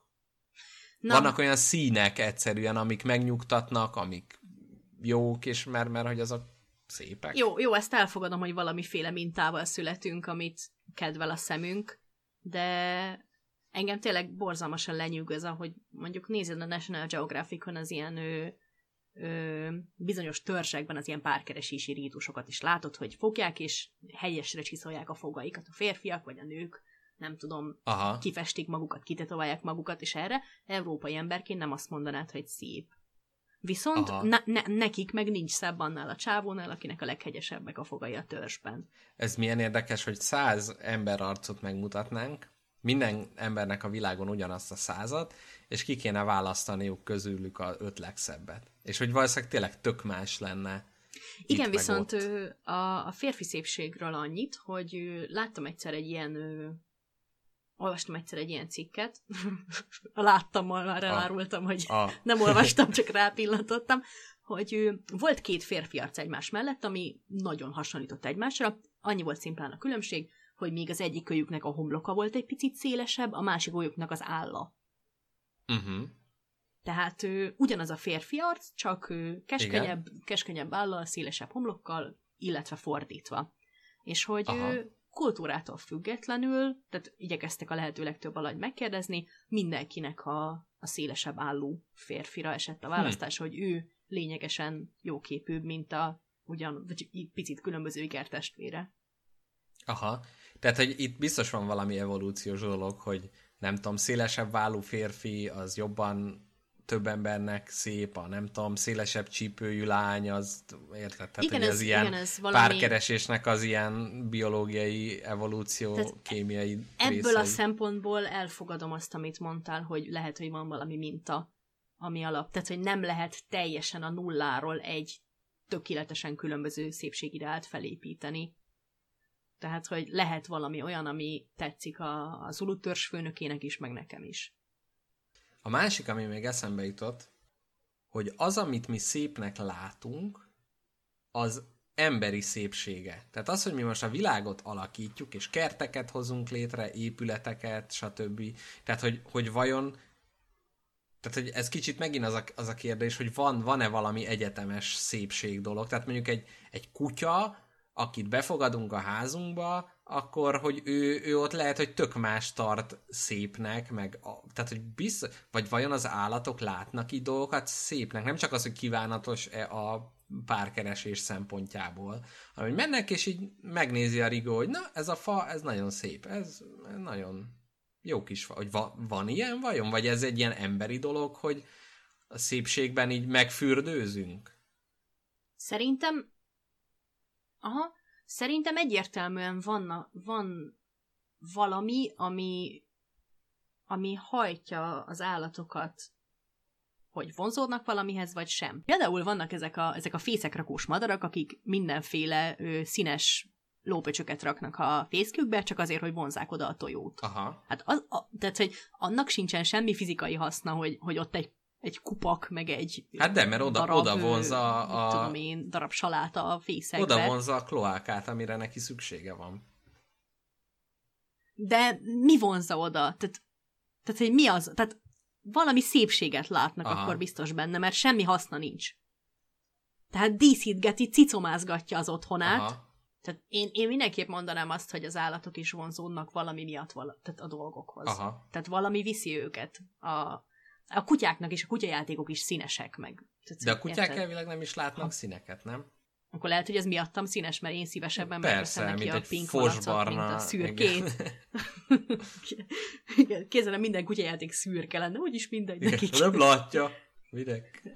Na, Vannak olyan színek egyszerűen, amik megnyugtatnak, amik jók, és mert, mert hogy azok szépek. Jó, jó, ezt elfogadom, hogy valamiféle mintával születünk, amit kedvel a szemünk, de engem tényleg borzalmasan lenyűgöz, ahogy mondjuk nézed a National Geographicon az ilyen ö, ö, bizonyos törzsekben az ilyen párkeresési rítusokat is látod, hogy fogják és helyesre csiszolják a fogaikat a férfiak vagy a nők, nem tudom, Aha. kifestik magukat, kitetoválják magukat, és erre európai emberként nem azt mondanád, hogy szép. Viszont Aha. ne, ne, nekik meg nincs szebb annál a csávónál, akinek a leghegyesebbek a fogai a törzsben. Ez milyen érdekes, hogy száz ember arcot megmutatnánk, minden embernek a világon ugyanazt a százat, és ki kéne választaniuk közülük a öt legszebbet. És hogy valószínűleg tényleg tök más lenne. Igen, viszont a, a férfi szépségről annyit, hogy láttam egyszer egy ilyen, olvastam egyszer egy ilyen cikket, *laughs* láttam, már elárultam, hogy A- *laughs* nem olvastam, csak rápillantottam, hogy volt két férfi arc egymás mellett, ami nagyon hasonlított egymásra, annyi volt szimplán a különbség, hogy míg az egyik kölyüknek a homloka volt egy picit szélesebb, a másik kölyüknek az álla. Uh-huh. Tehát ő, ugyanaz a férfi arc, csak ő, keskenyebb, keskenyebb állal, szélesebb homlokkal, illetve fordítva. És hogy Aha. ő kultúrától függetlenül, tehát igyekeztek a lehető legtöbb alatt megkérdezni, mindenkinek a, a szélesebb állú férfira esett a választás, hogy ő lényegesen jóképűbb, mint a ugyan, vagy picit különböző ikertestvére. Aha. Tehát, hogy itt biztos van valami evolúciós dolog, hogy nem tudom, szélesebb vállú férfi az jobban több embernek szép, a nem tudom, szélesebb csípőjű lány, az érted? Tehát, Igen, ez- az ilyen igen, ez valami- párkeresésnek az ilyen biológiai, evolúció, Tehát kémiai Ebből részei. a szempontból elfogadom azt, amit mondtál, hogy lehet, hogy van valami minta, ami alap. Tehát, hogy nem lehet teljesen a nulláról egy tökéletesen különböző szépségideált felépíteni. Tehát, hogy lehet valami olyan, ami tetszik a, az Zulu törzs főnökének is, meg nekem is. A másik, ami még eszembe jutott, hogy az, amit mi szépnek látunk, az emberi szépsége. Tehát az, hogy mi most a világot alakítjuk, és kerteket hozunk létre, épületeket, stb. Tehát, hogy, hogy vajon tehát, hogy ez kicsit megint az a, az a kérdés, hogy van, van-e valami egyetemes szépség dolog. Tehát mondjuk egy, egy kutya, akit befogadunk a házunkba, akkor, hogy ő, ő ott lehet, hogy tök más tart szépnek, meg a, tehát, hogy biztos, vagy vajon az állatok látnak így dolgokat szépnek, nem csak az, hogy kívánatos-e a párkeresés szempontjából, hanem hogy mennek, és így megnézi a rigó, hogy na, ez a fa, ez nagyon szép, ez, nagyon jó kis, vagy va, van ilyen vajon? Vagy ez egy ilyen emberi dolog, hogy a szépségben így megfürdőzünk? Szerintem... Aha, szerintem egyértelműen van, van valami, ami, ami hajtja az állatokat hogy vonzódnak valamihez, vagy sem. Például vannak ezek a, ezek a fészekrakós madarak, akik mindenféle ö, színes lópöcsöket raknak a fészkükbe, csak azért, hogy vonzák oda a tojót. Aha. Hát az, a, tehát, hogy annak sincsen semmi fizikai haszna, hogy, hogy ott egy egy kupak, meg egy Hát de, mert oda, darab, oda vonza a... a... Tudom én, darab saláta a fészekbe. Oda vonza a kloákát, amire neki szüksége van. De mi vonza oda? Tehát, tehát hogy mi az? Tehát valami szépséget látnak Aha. akkor biztos benne, mert semmi haszna nincs. Tehát díszítgeti, cicomázgatja az otthonát. Aha. Tehát én, én mindenképp mondanám azt, hogy az állatok is vonzódnak valami miatt vala, tehát a dolgokhoz. Aha. Tehát valami viszi őket. A, a kutyáknak és a kutyajátékok is színesek meg. Tehát, De a kutyák érted? elvileg nem is látnak ha. színeket, nem? Akkor lehet, hogy ez miattam színes, mert én szívesebben Persze, mint neki a pink fosbarna, mint a szürkét. *laughs* Kézzelem minden kutyajáték szürke lenne, úgyis mindegy nekik. *laughs* Nem látja. Videk. *laughs*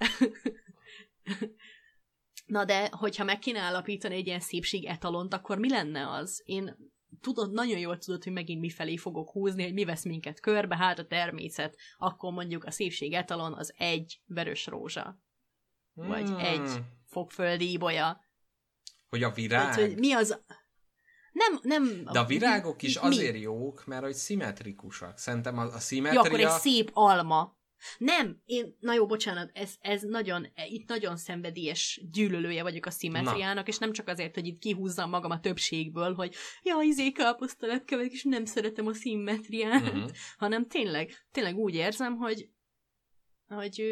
Na de, hogyha meg kéne állapítani egy ilyen szépség etalont, akkor mi lenne az? Én tudod, nagyon jól tudod, hogy megint mifelé fogok húzni, hogy mi vesz minket körbe, hát a természet, akkor mondjuk a szépség etalon az egy vörös rózsa. Vagy hmm. egy fogföldi ibolya. Hogy a virág? Tehát, hogy mi az... Nem, nem... De a virágok is mi? azért jók, mert hogy szimmetrikusak. Szerintem a, a szimmetria... Jó, akkor egy szép alma. Nem, én, na jó, bocsánat, ez, ez nagyon, itt nagyon szenvedélyes gyűlölője vagyok a szimmetriának, na. és nem csak azért, hogy itt kihúzzam magam a többségből, hogy ja, izé káposztaletkevek, és nem szeretem a szimmetriát, uh-huh. hanem tényleg, tényleg úgy érzem, hogy hogy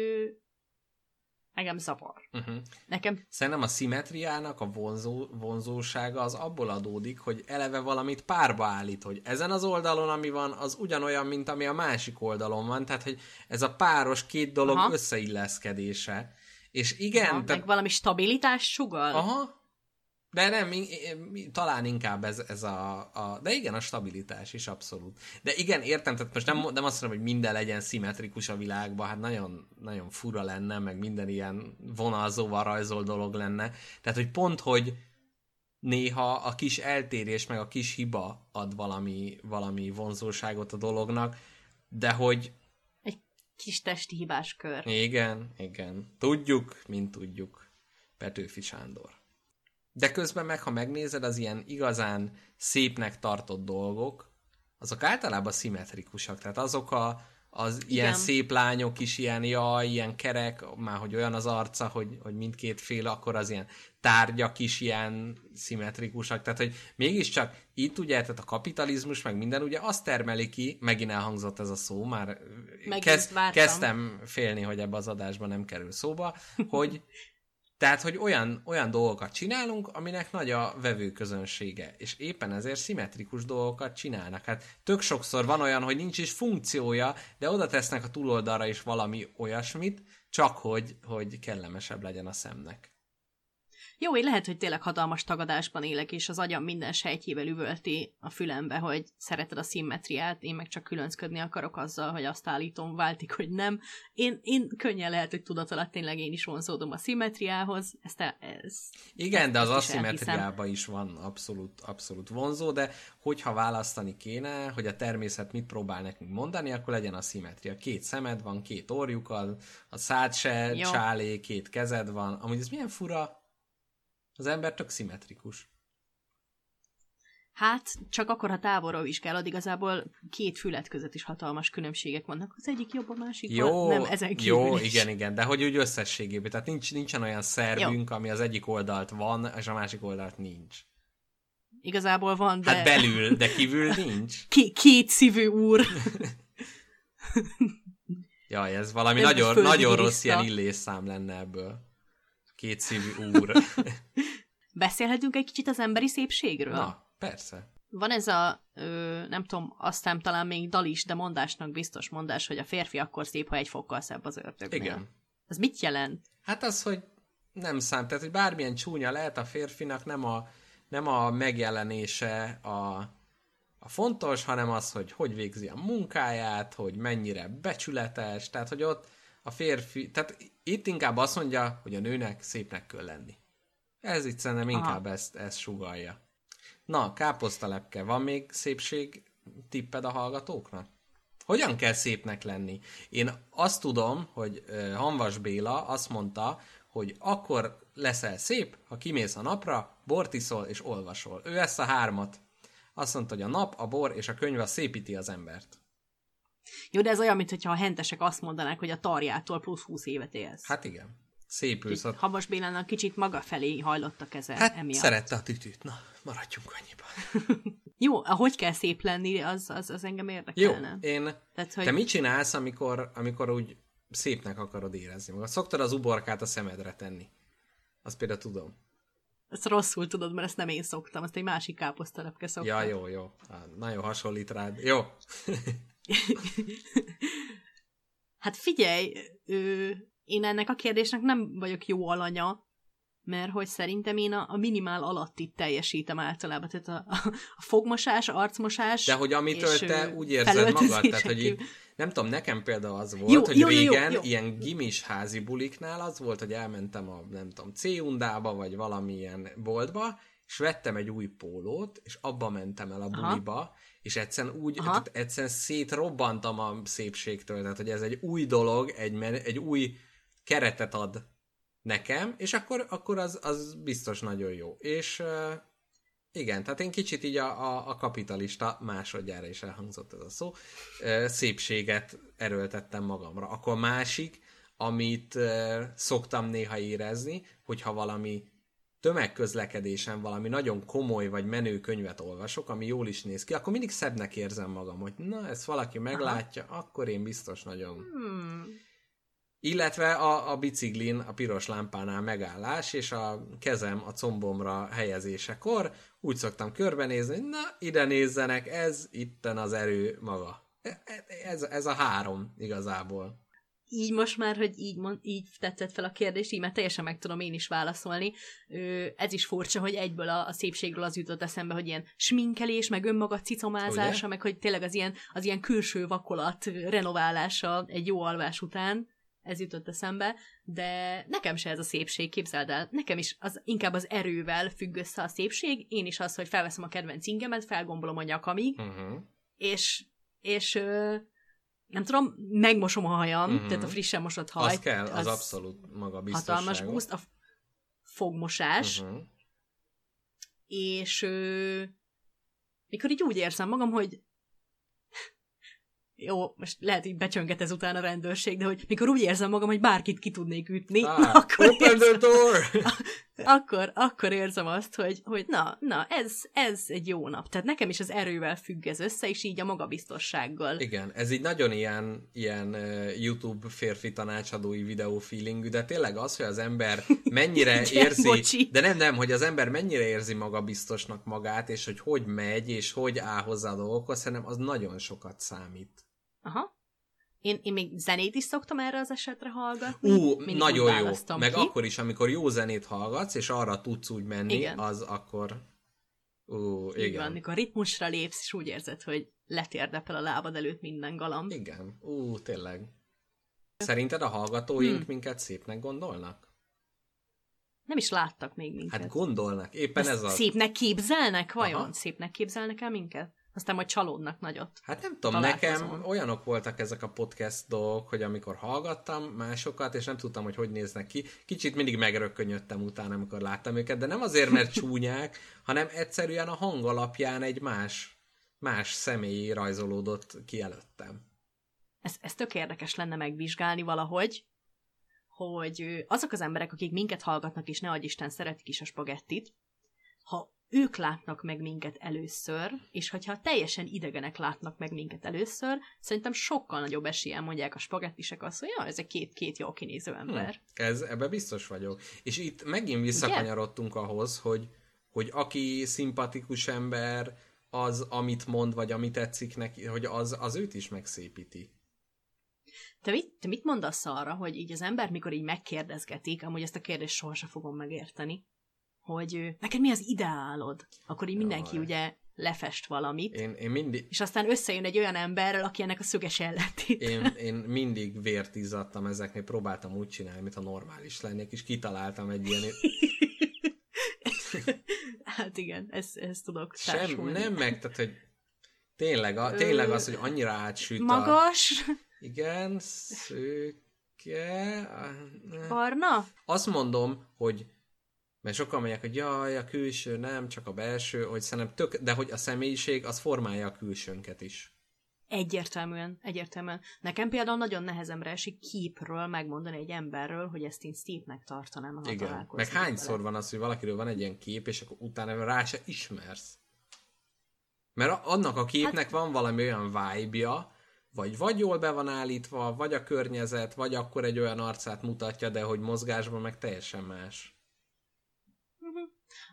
engem zavar. Uh-huh. Nekem... Szerintem a szimetriának a vonzó, vonzósága az abból adódik, hogy eleve valamit párba állít, hogy ezen az oldalon, ami van, az ugyanolyan, mint ami a másik oldalon van, tehát hogy ez a páros két dolog Aha. összeilleszkedése. És igen... Aha, te... Meg valami stabilitás sugal. Aha, de nem, talán inkább ez, ez a, a... De igen, a stabilitás is abszolút. De igen, értem, tehát most nem, nem azt mondom, hogy minden legyen szimmetrikus a világban, hát nagyon, nagyon fura lenne, meg minden ilyen vonalzóval rajzol dolog lenne. Tehát, hogy pont, hogy néha a kis eltérés, meg a kis hiba ad valami, valami vonzóságot a dolognak, de hogy... Egy kis testi hibás kör. Igen, igen. Tudjuk, mint tudjuk. Petőfi Sándor. De közben meg, ha megnézed, az ilyen igazán szépnek tartott dolgok, azok általában szimmetrikusak. Tehát azok a, az Igen. ilyen szép lányok is ilyen, jaj, ilyen kerek, már hogy olyan az arca, hogy, hogy mindkét fél, akkor az ilyen tárgyak is ilyen szimmetrikusak. Tehát, hogy mégiscsak itt ugye, tehát a kapitalizmus, meg minden ugye azt termeli ki, megint elhangzott ez a szó, már kezd, kezdtem félni, hogy ebbe az adásban nem kerül szóba, hogy tehát, hogy olyan, olyan dolgokat csinálunk, aminek nagy a vevőközönsége, és éppen ezért szimmetrikus dolgokat csinálnak. Hát tök sokszor van olyan, hogy nincs is funkciója, de oda tesznek a túloldalra is valami olyasmit, csak hogy, hogy kellemesebb legyen a szemnek. Jó, én lehet, hogy tényleg hatalmas tagadásban élek, és az agyam minden sejtjével üvölti a fülembe, hogy szereted a szimmetriát, én meg csak különcködni akarok azzal, hogy azt állítom, váltik, hogy nem. Én, én könnyen lehet, hogy tudat alatt tényleg én is vonzódom a szimmetriához. Ezt, ez, Igen, ezt, de az aszimmetriában is van abszolút, abszolút vonzó, de hogyha választani kéne, hogy a természet mit próbál nekünk mondani, akkor legyen a szimmetria. Két szemed van, két orjuk, a, a szád se csálé, két kezed van. Amúgy ez milyen fura, az ember tök szimmetrikus. Hát, csak akkor, ha távolról vizsgálod, igazából két fület között is hatalmas különbségek vannak. Az egyik jobb, a másik jó, nem ezen Jó, is. igen, igen, de hogy úgy összességében. Tehát nincs, nincsen olyan szervünk, jó. ami az egyik oldalt van, és a másik oldalt nincs. Igazából van, de... Hát belül, de kívül nincs. *laughs* K- két szívű úr. *laughs* Jaj, ez valami ez nagyon, nagyon rossz ilyen illésszám lenne ebből. Két szívű úr. *laughs* Beszélhetünk egy kicsit az emberi szépségről? Na, persze. Van ez a, ö, nem tudom, aztán talán még dal is, de mondásnak biztos mondás, hogy a férfi akkor szép, ha egy fokkal szebb az ördögnél. Igen. Ez mit jelent? Hát az, hogy nem szám, tehát hogy bármilyen csúnya lehet a férfinak, nem a, nem a megjelenése a, a fontos, hanem az, hogy hogy végzi a munkáját, hogy mennyire becsületes, tehát hogy ott a férfi, tehát itt inkább azt mondja, hogy a nőnek szépnek kell lenni. Ez itt szerintem inkább ezt, ezt sugalja. Na, káposztalepke, van még szépség tipped a hallgatóknak? Hogyan kell szépnek lenni? Én azt tudom, hogy Hanvas Béla azt mondta, hogy akkor leszel szép, ha kimész a napra, bort iszol és olvasol. Ő ezt a hármat. Azt mondta, hogy a nap, a bor és a könyv az szépíti az embert. Jó, de ez olyan, mintha a hentesek azt mondanák, hogy a tarjától plusz 20 évet élsz. Hát igen. Szépülsz. ott. Havas Bélának kicsit maga felé hajlott a keze Hát emiatt. szerette a tütűt. Na, maradjunk annyiban. *laughs* Jó, hogy kell szép lenni, az, az, az engem Jó, érdekelne. én... Tehát, hogy Te mit csinálsz, amikor, amikor úgy szépnek akarod érezni magad? Szoktad az uborkát a szemedre tenni? Azt például tudom. ezt rosszul tudod, mert ezt nem én szoktam, azt egy másik káposztalepke szokta. Ja, jó, jó. Á, Nagyon hasonlít rád. Jó. *laughs* Hát figyelj, ö, én ennek a kérdésnek nem vagyok jó alanya, mert hogy szerintem én a, a minimál alatt itt teljesítem általában. Tehát a, a, a fogmosás, arcmosás. De hogy amitől te úgy érzed magad, tehát hogy így, nem tudom, nekem például az volt, Jó, hogy jó, jó, jó, régen jó. ilyen gimis házi buliknál az volt, hogy elmentem a, nem tudom, C-undába, vagy valamilyen boltba, és vettem egy új pólót, és abba mentem el a Aha. És egyszerűen úgy, Aha. tehát egyszerűen szétrobbantam a szépségtől, tehát hogy ez egy új dolog, egy, egy új keretet ad nekem, és akkor, akkor az, az biztos nagyon jó. És igen, tehát én kicsit így a, a, a kapitalista, másodjára is elhangzott ez a szó, szépséget erőltettem magamra. Akkor másik, amit szoktam néha érezni, hogyha valami tömegközlekedésen valami nagyon komoly vagy menő könyvet olvasok, ami jól is néz ki, akkor mindig szebbnek érzem magam, hogy na, ezt valaki meglátja, Aha. akkor én biztos nagyon... Hmm. Illetve a, a biciklin a piros lámpánál megállás, és a kezem a combomra helyezésekor úgy szoktam körbenézni, hogy na, ide nézzenek, ez itten az erő maga. E- e- Ez, ez a három igazából. Így most már, hogy így, mond, így tetszett fel a kérdés, így már teljesen meg tudom én is válaszolni. Ö, ez is furcsa, hogy egyből a, a szépségről az jutott eszembe, hogy ilyen sminkelés, meg önmaga cicomázása, Ugye? meg hogy tényleg az ilyen, az ilyen külső vakolat renoválása egy jó alvás után, ez jutott eszembe, de nekem se ez a szépség, képzeld el. Nekem is az, inkább az erővel függ össze a szépség, én is az, hogy felveszem a kedvenc ingemet, felgombolom a nyakamig, Uh-huh. és, és nem tudom, megmosom a hajam, uh-huh. tehát a frissen mosott haj. Az kell, az, az abszolút maga biztossága. Hatalmas boost, a fogmosás. Uh-huh. és ö, mikor így úgy érzem magam, hogy jó, most lehet, hogy becsönget ezután a rendőrség, de hogy mikor úgy érzem magam, hogy bárkit ki tudnék ütni, Ah, *laughs* akkor, open the érzem, door! *laughs* akkor, akkor érzem azt, hogy, hogy na, na, ez, ez egy jó nap. Tehát nekem is az erővel függ ez össze, és így a magabiztossággal. Igen, ez így nagyon ilyen, ilyen YouTube férfi tanácsadói videó feelingű, de tényleg az, hogy az ember *laughs* mennyire Igen, érzi, bocsi. de nem, nem, hogy az ember mennyire érzi magabiztosnak magát, és hogy hogy megy, és hogy áll hozzá a dolgokhoz, szerintem az nagyon sokat számít. Aha. Én, én még zenét is szoktam erre az esetre hallgatni. Ú, Mindig nagyon jó. Meg ki. akkor is, amikor jó zenét hallgatsz, és arra tudsz úgy menni, Igen. az akkor... Ú, Így igen. van, mikor ritmusra lépsz, és úgy érzed, hogy letérdepel a lábad előtt minden galamb. Igen. Ú, tényleg. Szerinted a hallgatóink Hmm. minket szépnek gondolnak? Nem is láttak még minket. Hát gondolnak, éppen Ezt ez az. Szépnek képzelnek, vajon? Aha. Szépnek képzelnek el minket? Aztán majd csalódnak nagyot. Hát nem tudom, nekem olyanok voltak ezek a podcast dolgok, hogy amikor hallgattam másokat, és nem tudtam, hogy hogy néznek ki, kicsit mindig megrökkönyödtem utána, amikor láttam őket, de nem azért, mert *laughs* csúnyák, hanem egyszerűen a hang alapján egy más, más személy rajzolódott ki előttem. Ez, ez tök érdekes lenne megvizsgálni valahogy, hogy azok az emberek, akik minket hallgatnak, és ne Isten, szeretik is a spagettit, ha ők látnak meg minket először, és hogyha teljesen idegenek látnak meg minket először, szerintem sokkal nagyobb esélyen mondják a spagettisek azt, hogy ja, ez egy két, két jó kinéző ember. Ez, ebbe biztos vagyok. És itt megint visszakanyarodtunk ahhoz, hogy, hogy aki szimpatikus ember, az, amit mond, vagy amit tetszik neki, hogy az, az őt is megszépíti. Te mit, te mit mondasz arra, hogy így az ember, mikor így megkérdezgetik, amúgy ezt a kérdést sohasem fogom megérteni, hogy neked mi az ideálod? Akkor így mindenki Jaj. ugye lefest valamit, Én, én mindig, és aztán összejön egy olyan emberrel, aki ennek a szöges ellentét. én, én mindig vért izzadtam ezeknél, próbáltam úgy csinálni, mintha normális lennék, és kitaláltam egy ilyen... *laughs* Hát igen, ezt, ezt tudok Sem, társulni. nem meg, tehát, hogy tényleg, a, tényleg az, hogy annyira átsüt a... Magas, Igen, szőke... barna, Azt mondom, hogy mert sokan mondják, hogy jaj, a külső nem, csak a belső, hogy szerintem tök, de hogy a személyiség az formálja a külsőnket is. Egyértelműen, egyértelműen. Nekem például nagyon nehezemre esik képről megmondani egy emberről, hogy ezt én Steve-nek tartanám, ha Igen. Meg hányszor vele. van az, hogy valakiről van egy ilyen kép, és akkor utána rá se ismersz. Mert annak a képnek hát... van valami olyan vibe vagy vagy jól be van állítva, vagy a környezet, vagy akkor egy olyan arcát mutatja, de hogy mozgásban meg teljesen más.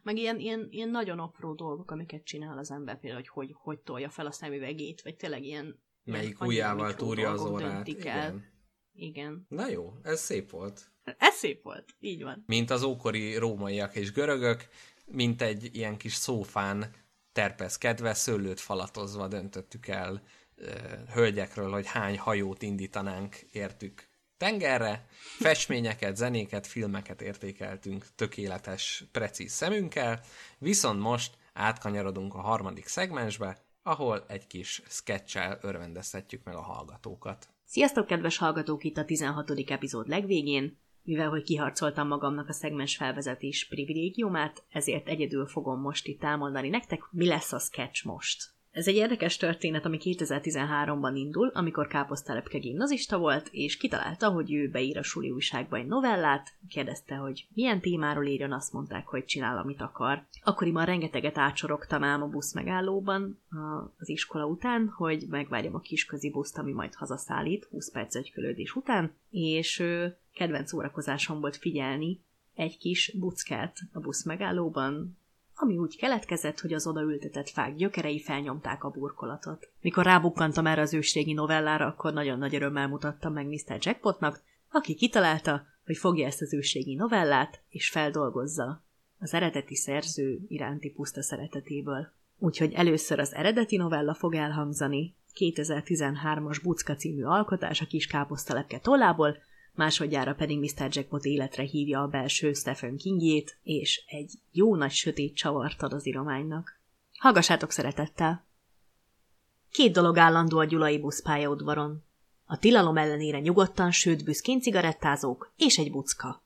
Meg ilyen, ilyen, ilyen nagyon apró dolgok, amiket csinál az ember, például, hogy hogy, hogy tolja fel a szemüvegét, vagy tényleg ilyen... Melyik ujjával túrja az orrát. el. Igen. Igen. Na jó, ez szép volt. Ez szép volt, így van. mint az ókori rómaiak és görögök, mint egy ilyen kis szófán terpeszkedve, szőlőt falatozva döntöttük el hölgyekről, hogy hány hajót indítanánk értük tengerre, festményeket, zenéket, filmeket értékeltünk tökéletes, precíz szemünkkel, viszont most átkanyarodunk a harmadik szegmensbe, ahol egy kis sketchel örvendeztetjük meg a hallgatókat. Sziasztok, kedves hallgatók, itt a 16. epizód legvégén. Mivel, hogy kiharcoltam magamnak a szegmens felvezetés privilégiumát, ezért egyedül fogom most itt elmondani nektek, mi lesz a sketch most. Ez egy érdekes történet, ami 2013-ban indul, amikor Káposztelepke gimnazista volt, és kitalálta, hogy ő beír a suli újságba egy novellát, kérdezte, hogy milyen témáról írjon, azt mondták, hogy csinál, amit akar. Akkoriban rengeteget átsorogtam ám a busz megállóban az iskola után, hogy megvárjam a kisközi buszt, ami majd hazaszállít 20 perc egykölődés után, és kedvenc szórakozásom volt figyelni egy kis buckát a busz megállóban, ami úgy keletkezett, hogy az odaültetett fák gyökerei felnyomták a burkolatot. Mikor rábukkantam erre az ősrégi novellára, akkor nagyon nagy örömmel mutattam meg Mr. Jackpotnak, aki kitalálta, hogy fogja ezt az ősrégi novellát, és feldolgozza az eredeti szerző iránti puszta szeretetéből. Úgyhogy először az eredeti novella fog elhangzani, 2013-as Bucka című alkotás a kis káposztalepke tollából, másodjára pedig Mr. Jackpot életre hívja a belső Stephen Kingjét, és egy jó nagy sötét csavart ad az írománynak. Hallgassátok szeretettel! Két dolog állandó a gyulai buszpályaudvaron. A tilalom ellenére nyugodtan, sőt büszkén cigarettázók és egy bucka.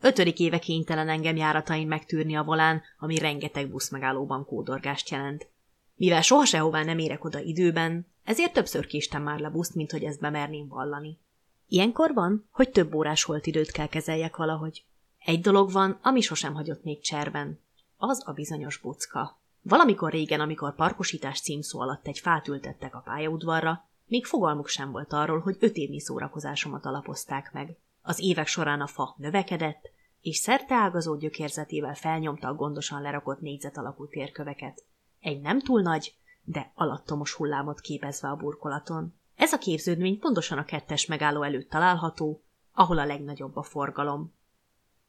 Ötödik éve kénytelen engem járatain megtűrni a volán, ami rengeteg buszmegállóban kódorgást jelent. Mivel soha sehová nem érek oda időben, ezért többször késtem már le buszt, mint hogy ezt bemerném vallani. Ilyenkor van, hogy több órás holt időt kell kezeljek valahogy. Egy dolog van, ami sosem hagyott még cserben. Az a bizonyos bucka. Valamikor régen, amikor parkosítás címszó alatt egy fát ültettek a pályaudvarra, még fogalmuk sem volt arról, hogy öt évnyi szórakozásomat alapozták meg. Az évek során a fa növekedett, és szerteágazó gyökérzetével felnyomta a gondosan lerakott négyzet alakú térköveket. Egy nem túl nagy, de alattomos hullámot képezve a burkolaton. Ez a képződmény pontosan a kettes megálló előtt található, ahol a legnagyobb a forgalom.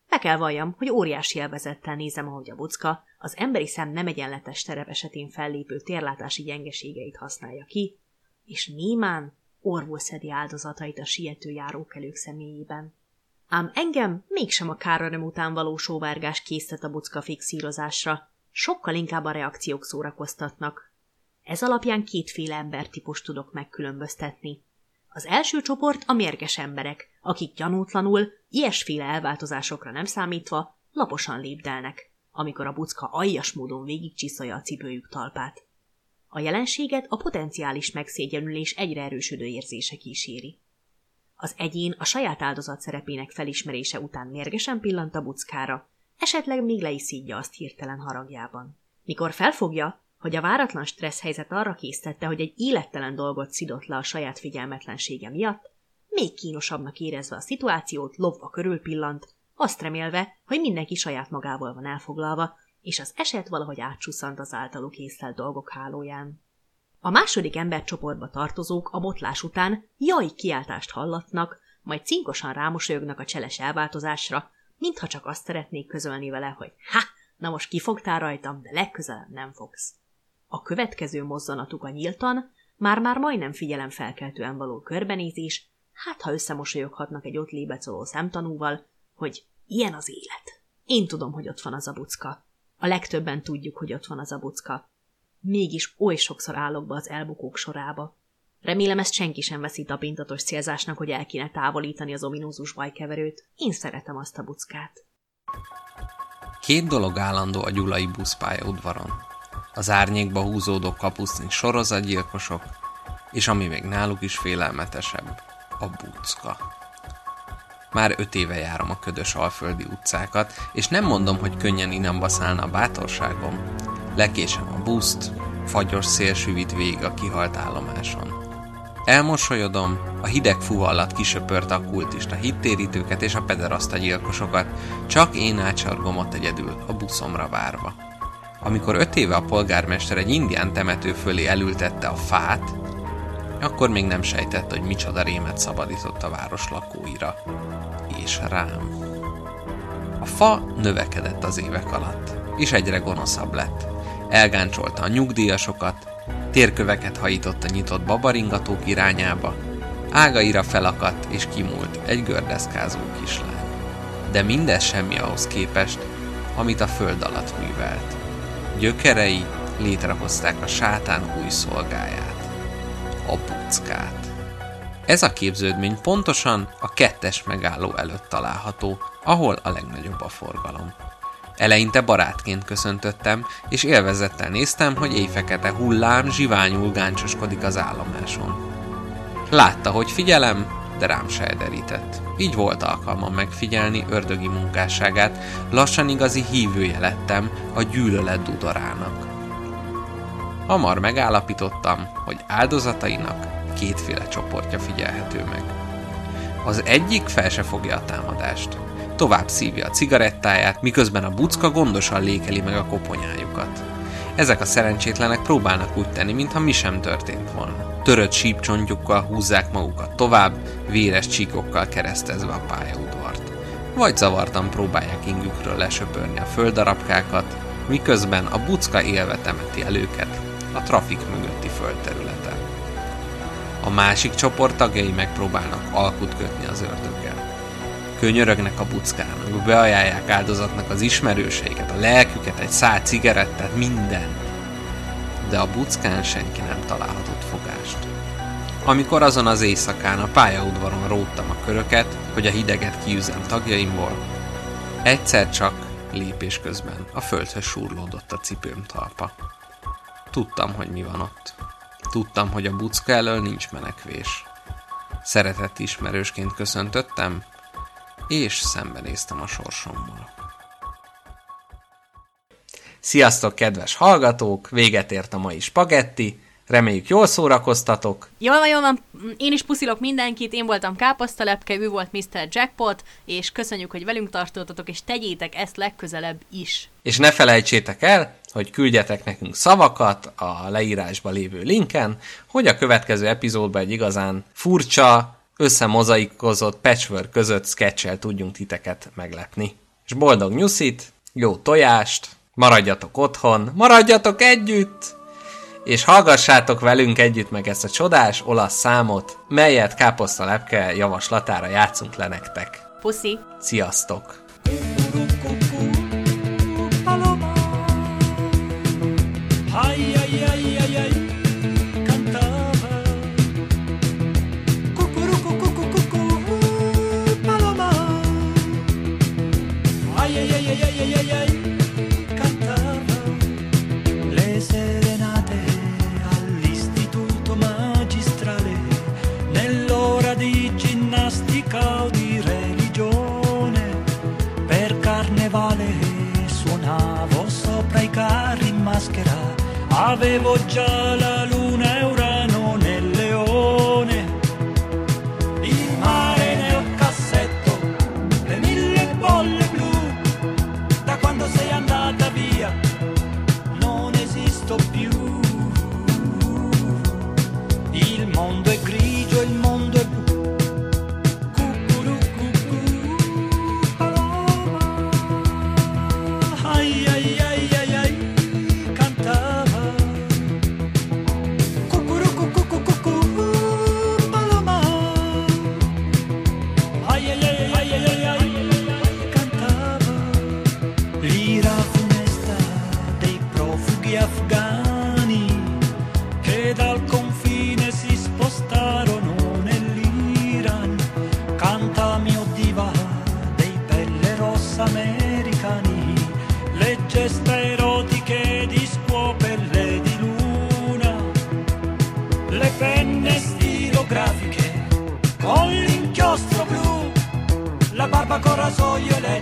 Be kell valljam, hogy óriási élvezettel nézem, ahogy a bucka az emberi szem nem egyenletes terep esetén fellépő térlátási gyengeségeit használja ki, és némán orvul szedi áldozatait a siető járókelők személyében. Ám engem mégsem a káröröm után való sóvárgás késztet a bucka fixírozásra, sokkal inkább a reakciók szórakoztatnak. Ez alapján kétféle embertípus tudok megkülönböztetni. Az első csoport a mérges emberek, akik gyanútlanul, ilyesféle elváltozásokra nem számítva, laposan lépdelnek, amikor a bucka aljas módon végigcsiszolja a cipőjük talpát. A jelenséget a potenciális megszégyenülés egyre erősödő érzése kíséri. Az egyén a saját áldozat szerepének felismerése után mérgesen pillant a buckára, esetleg még le is szídja azt hirtelen haragjában. Mikor felfogja, hogy a váratlan stressz helyzet arra késztette, hogy egy élettelen dolgot szidott le a saját figyelmetlensége miatt, még kínosabbnak érezve a szituációt, lopva körül pillant, azt remélve, hogy mindenki saját magával van elfoglalva, és az eset valahogy átsusszant az általuk észlelt dolgok hálóján. A második embercsoportba tartozók a botlás után jaj kiáltást hallatnak, majd cinkosan rámosolyognak a cseles elváltozásra, mintha csak azt szeretnék közölni vele, hogy ha, na most kifogtál rajtam, de legközelebb nem fogsz. A következő mozzanatuk a nyíltan, már-már majdnem figyelemfelkeltően való körbenézés, hát ha összemosolyoghatnak egy ott lébecoló szemtanúval, hogy ilyen az élet. Én tudom, hogy ott van az a bucka. A legtöbben tudjuk, hogy ott van az a bucka. Mégis oly sokszor állok be az elbukók sorába. Remélem ezt senki sem veszi tapintatos célzásnak, hogy el kéne távolítani az ominózus bajkeverőt. Én szeretem azt a buckát. Két dolog állandó a gyulai buszpálya udvaron. Az árnyékba húzódó kapuszni sorozatgyilkosok, és ami még náluk is félelmetesebb, a bucka. Már öt éve járom a ködös alföldi utcákat, és nem mondom, hogy könnyen innen baszálna a bátorságom. Lekésem a buszt, fagyos szél végig a kihalt állomáson. Elmosolyodom, a hideg fú alatt kisöpörte a kultista hittérítőket és a pederaszta gyilkosokat, csak én átsargom ott egyedül, a buszomra várva. Amikor öt éve a polgármester egy indián temető fölé elültette a fát, akkor még nem sejtett, hogy micsoda rémet szabadított a város lakóira. És rám. A fa növekedett az évek alatt, és egyre gonoszabb lett. Elgáncsolta a nyugdíjasokat, térköveket hajított a nyitott babaringatók irányába, ágaira felakadt és kimúlt egy gördeszkázó kislány. De mindez semmi ahhoz képest, amit a föld alatt művelt. Gyökerei létrehozták a sátán új szolgáját a buckát. Ez a képződmény pontosan a kettes megálló előtt található, ahol a legnagyobb a forgalom. Eleinte barátként köszöntöttem, és élvezettel néztem, hogy éjfekete hullám zsiványul gáncsoskodik az állomáson. Látta, hogy figyelem, de rám se derített. Így volt alkalmam megfigyelni ördögi munkásságát, lassan igazi hívője lettem a gyűlölet dudorának. Hamar megállapítottam, hogy áldozatainak kétféle csoportja figyelhető meg. Az egyik fel se fogja a támadást. Tovább szívja a cigarettáját, miközben a bucka gondosan lékeli meg a koponyájukat. Ezek a szerencsétlenek próbálnak úgy tenni, mintha mi sem történt volna. Törött sípcsontjukkal húzzák magukat tovább, véres csíkokkal keresztezve a pályaudvart. Vagy zavartan próbálják ingükről lesöpörni a földarabkákat, miközben a bucka élve temeti el őket, a trafik mögötti földterületen. A másik csoport tagjai megpróbálnak alkut kötni az ördöggel. Könyörögnek a buckának, beajánlják áldozatnak az ismerőseiket, a lelküket, egy szál cigarettát, mindent. De a buckán senki nem találhatott fogást. Amikor azon az éjszakán a pályaudvaron róttam a köröket, hogy a hideget kiüzem tagjaimból, egyszer csak lépés közben a földhöz súrlódott a cipőm talpa. Tudtam, hogy mi van ott. Tudtam, hogy a bucka elől nincs menekvés. Szeretett ismerősként köszöntöttem, és szembenéztem a sorsommal. Sziasztok, kedves hallgatók! Véget ért a mai spagetti. Reméljük jól szórakoztatok. Jól van, jól van. Én is puszilok mindenkit. Én voltam Káposztalepke, ő volt Mr. Jackpot, és köszönjük, hogy velünk tartottatok, és tegyétek ezt legközelebb is. És ne felejtsétek el, hogy küldjetek nekünk szavakat a leírásba lévő linken, hogy a következő epizódban egy igazán furcsa, összemozaikozott patchwork között sketchel tudjunk titeket meglepni. És boldog nyuszit, jó tojást, maradjatok otthon, maradjatok együtt, és hallgassátok velünk együtt meg ezt a csodás olasz számot, melyet Káposzta Lepke javaslatára játszunk le nektek. Puszi! Sziasztok! Avevo già la teste erotiche di scuopelle di luna, le penne stilografiche con l'inchiostro blu, la barba con rasoio e le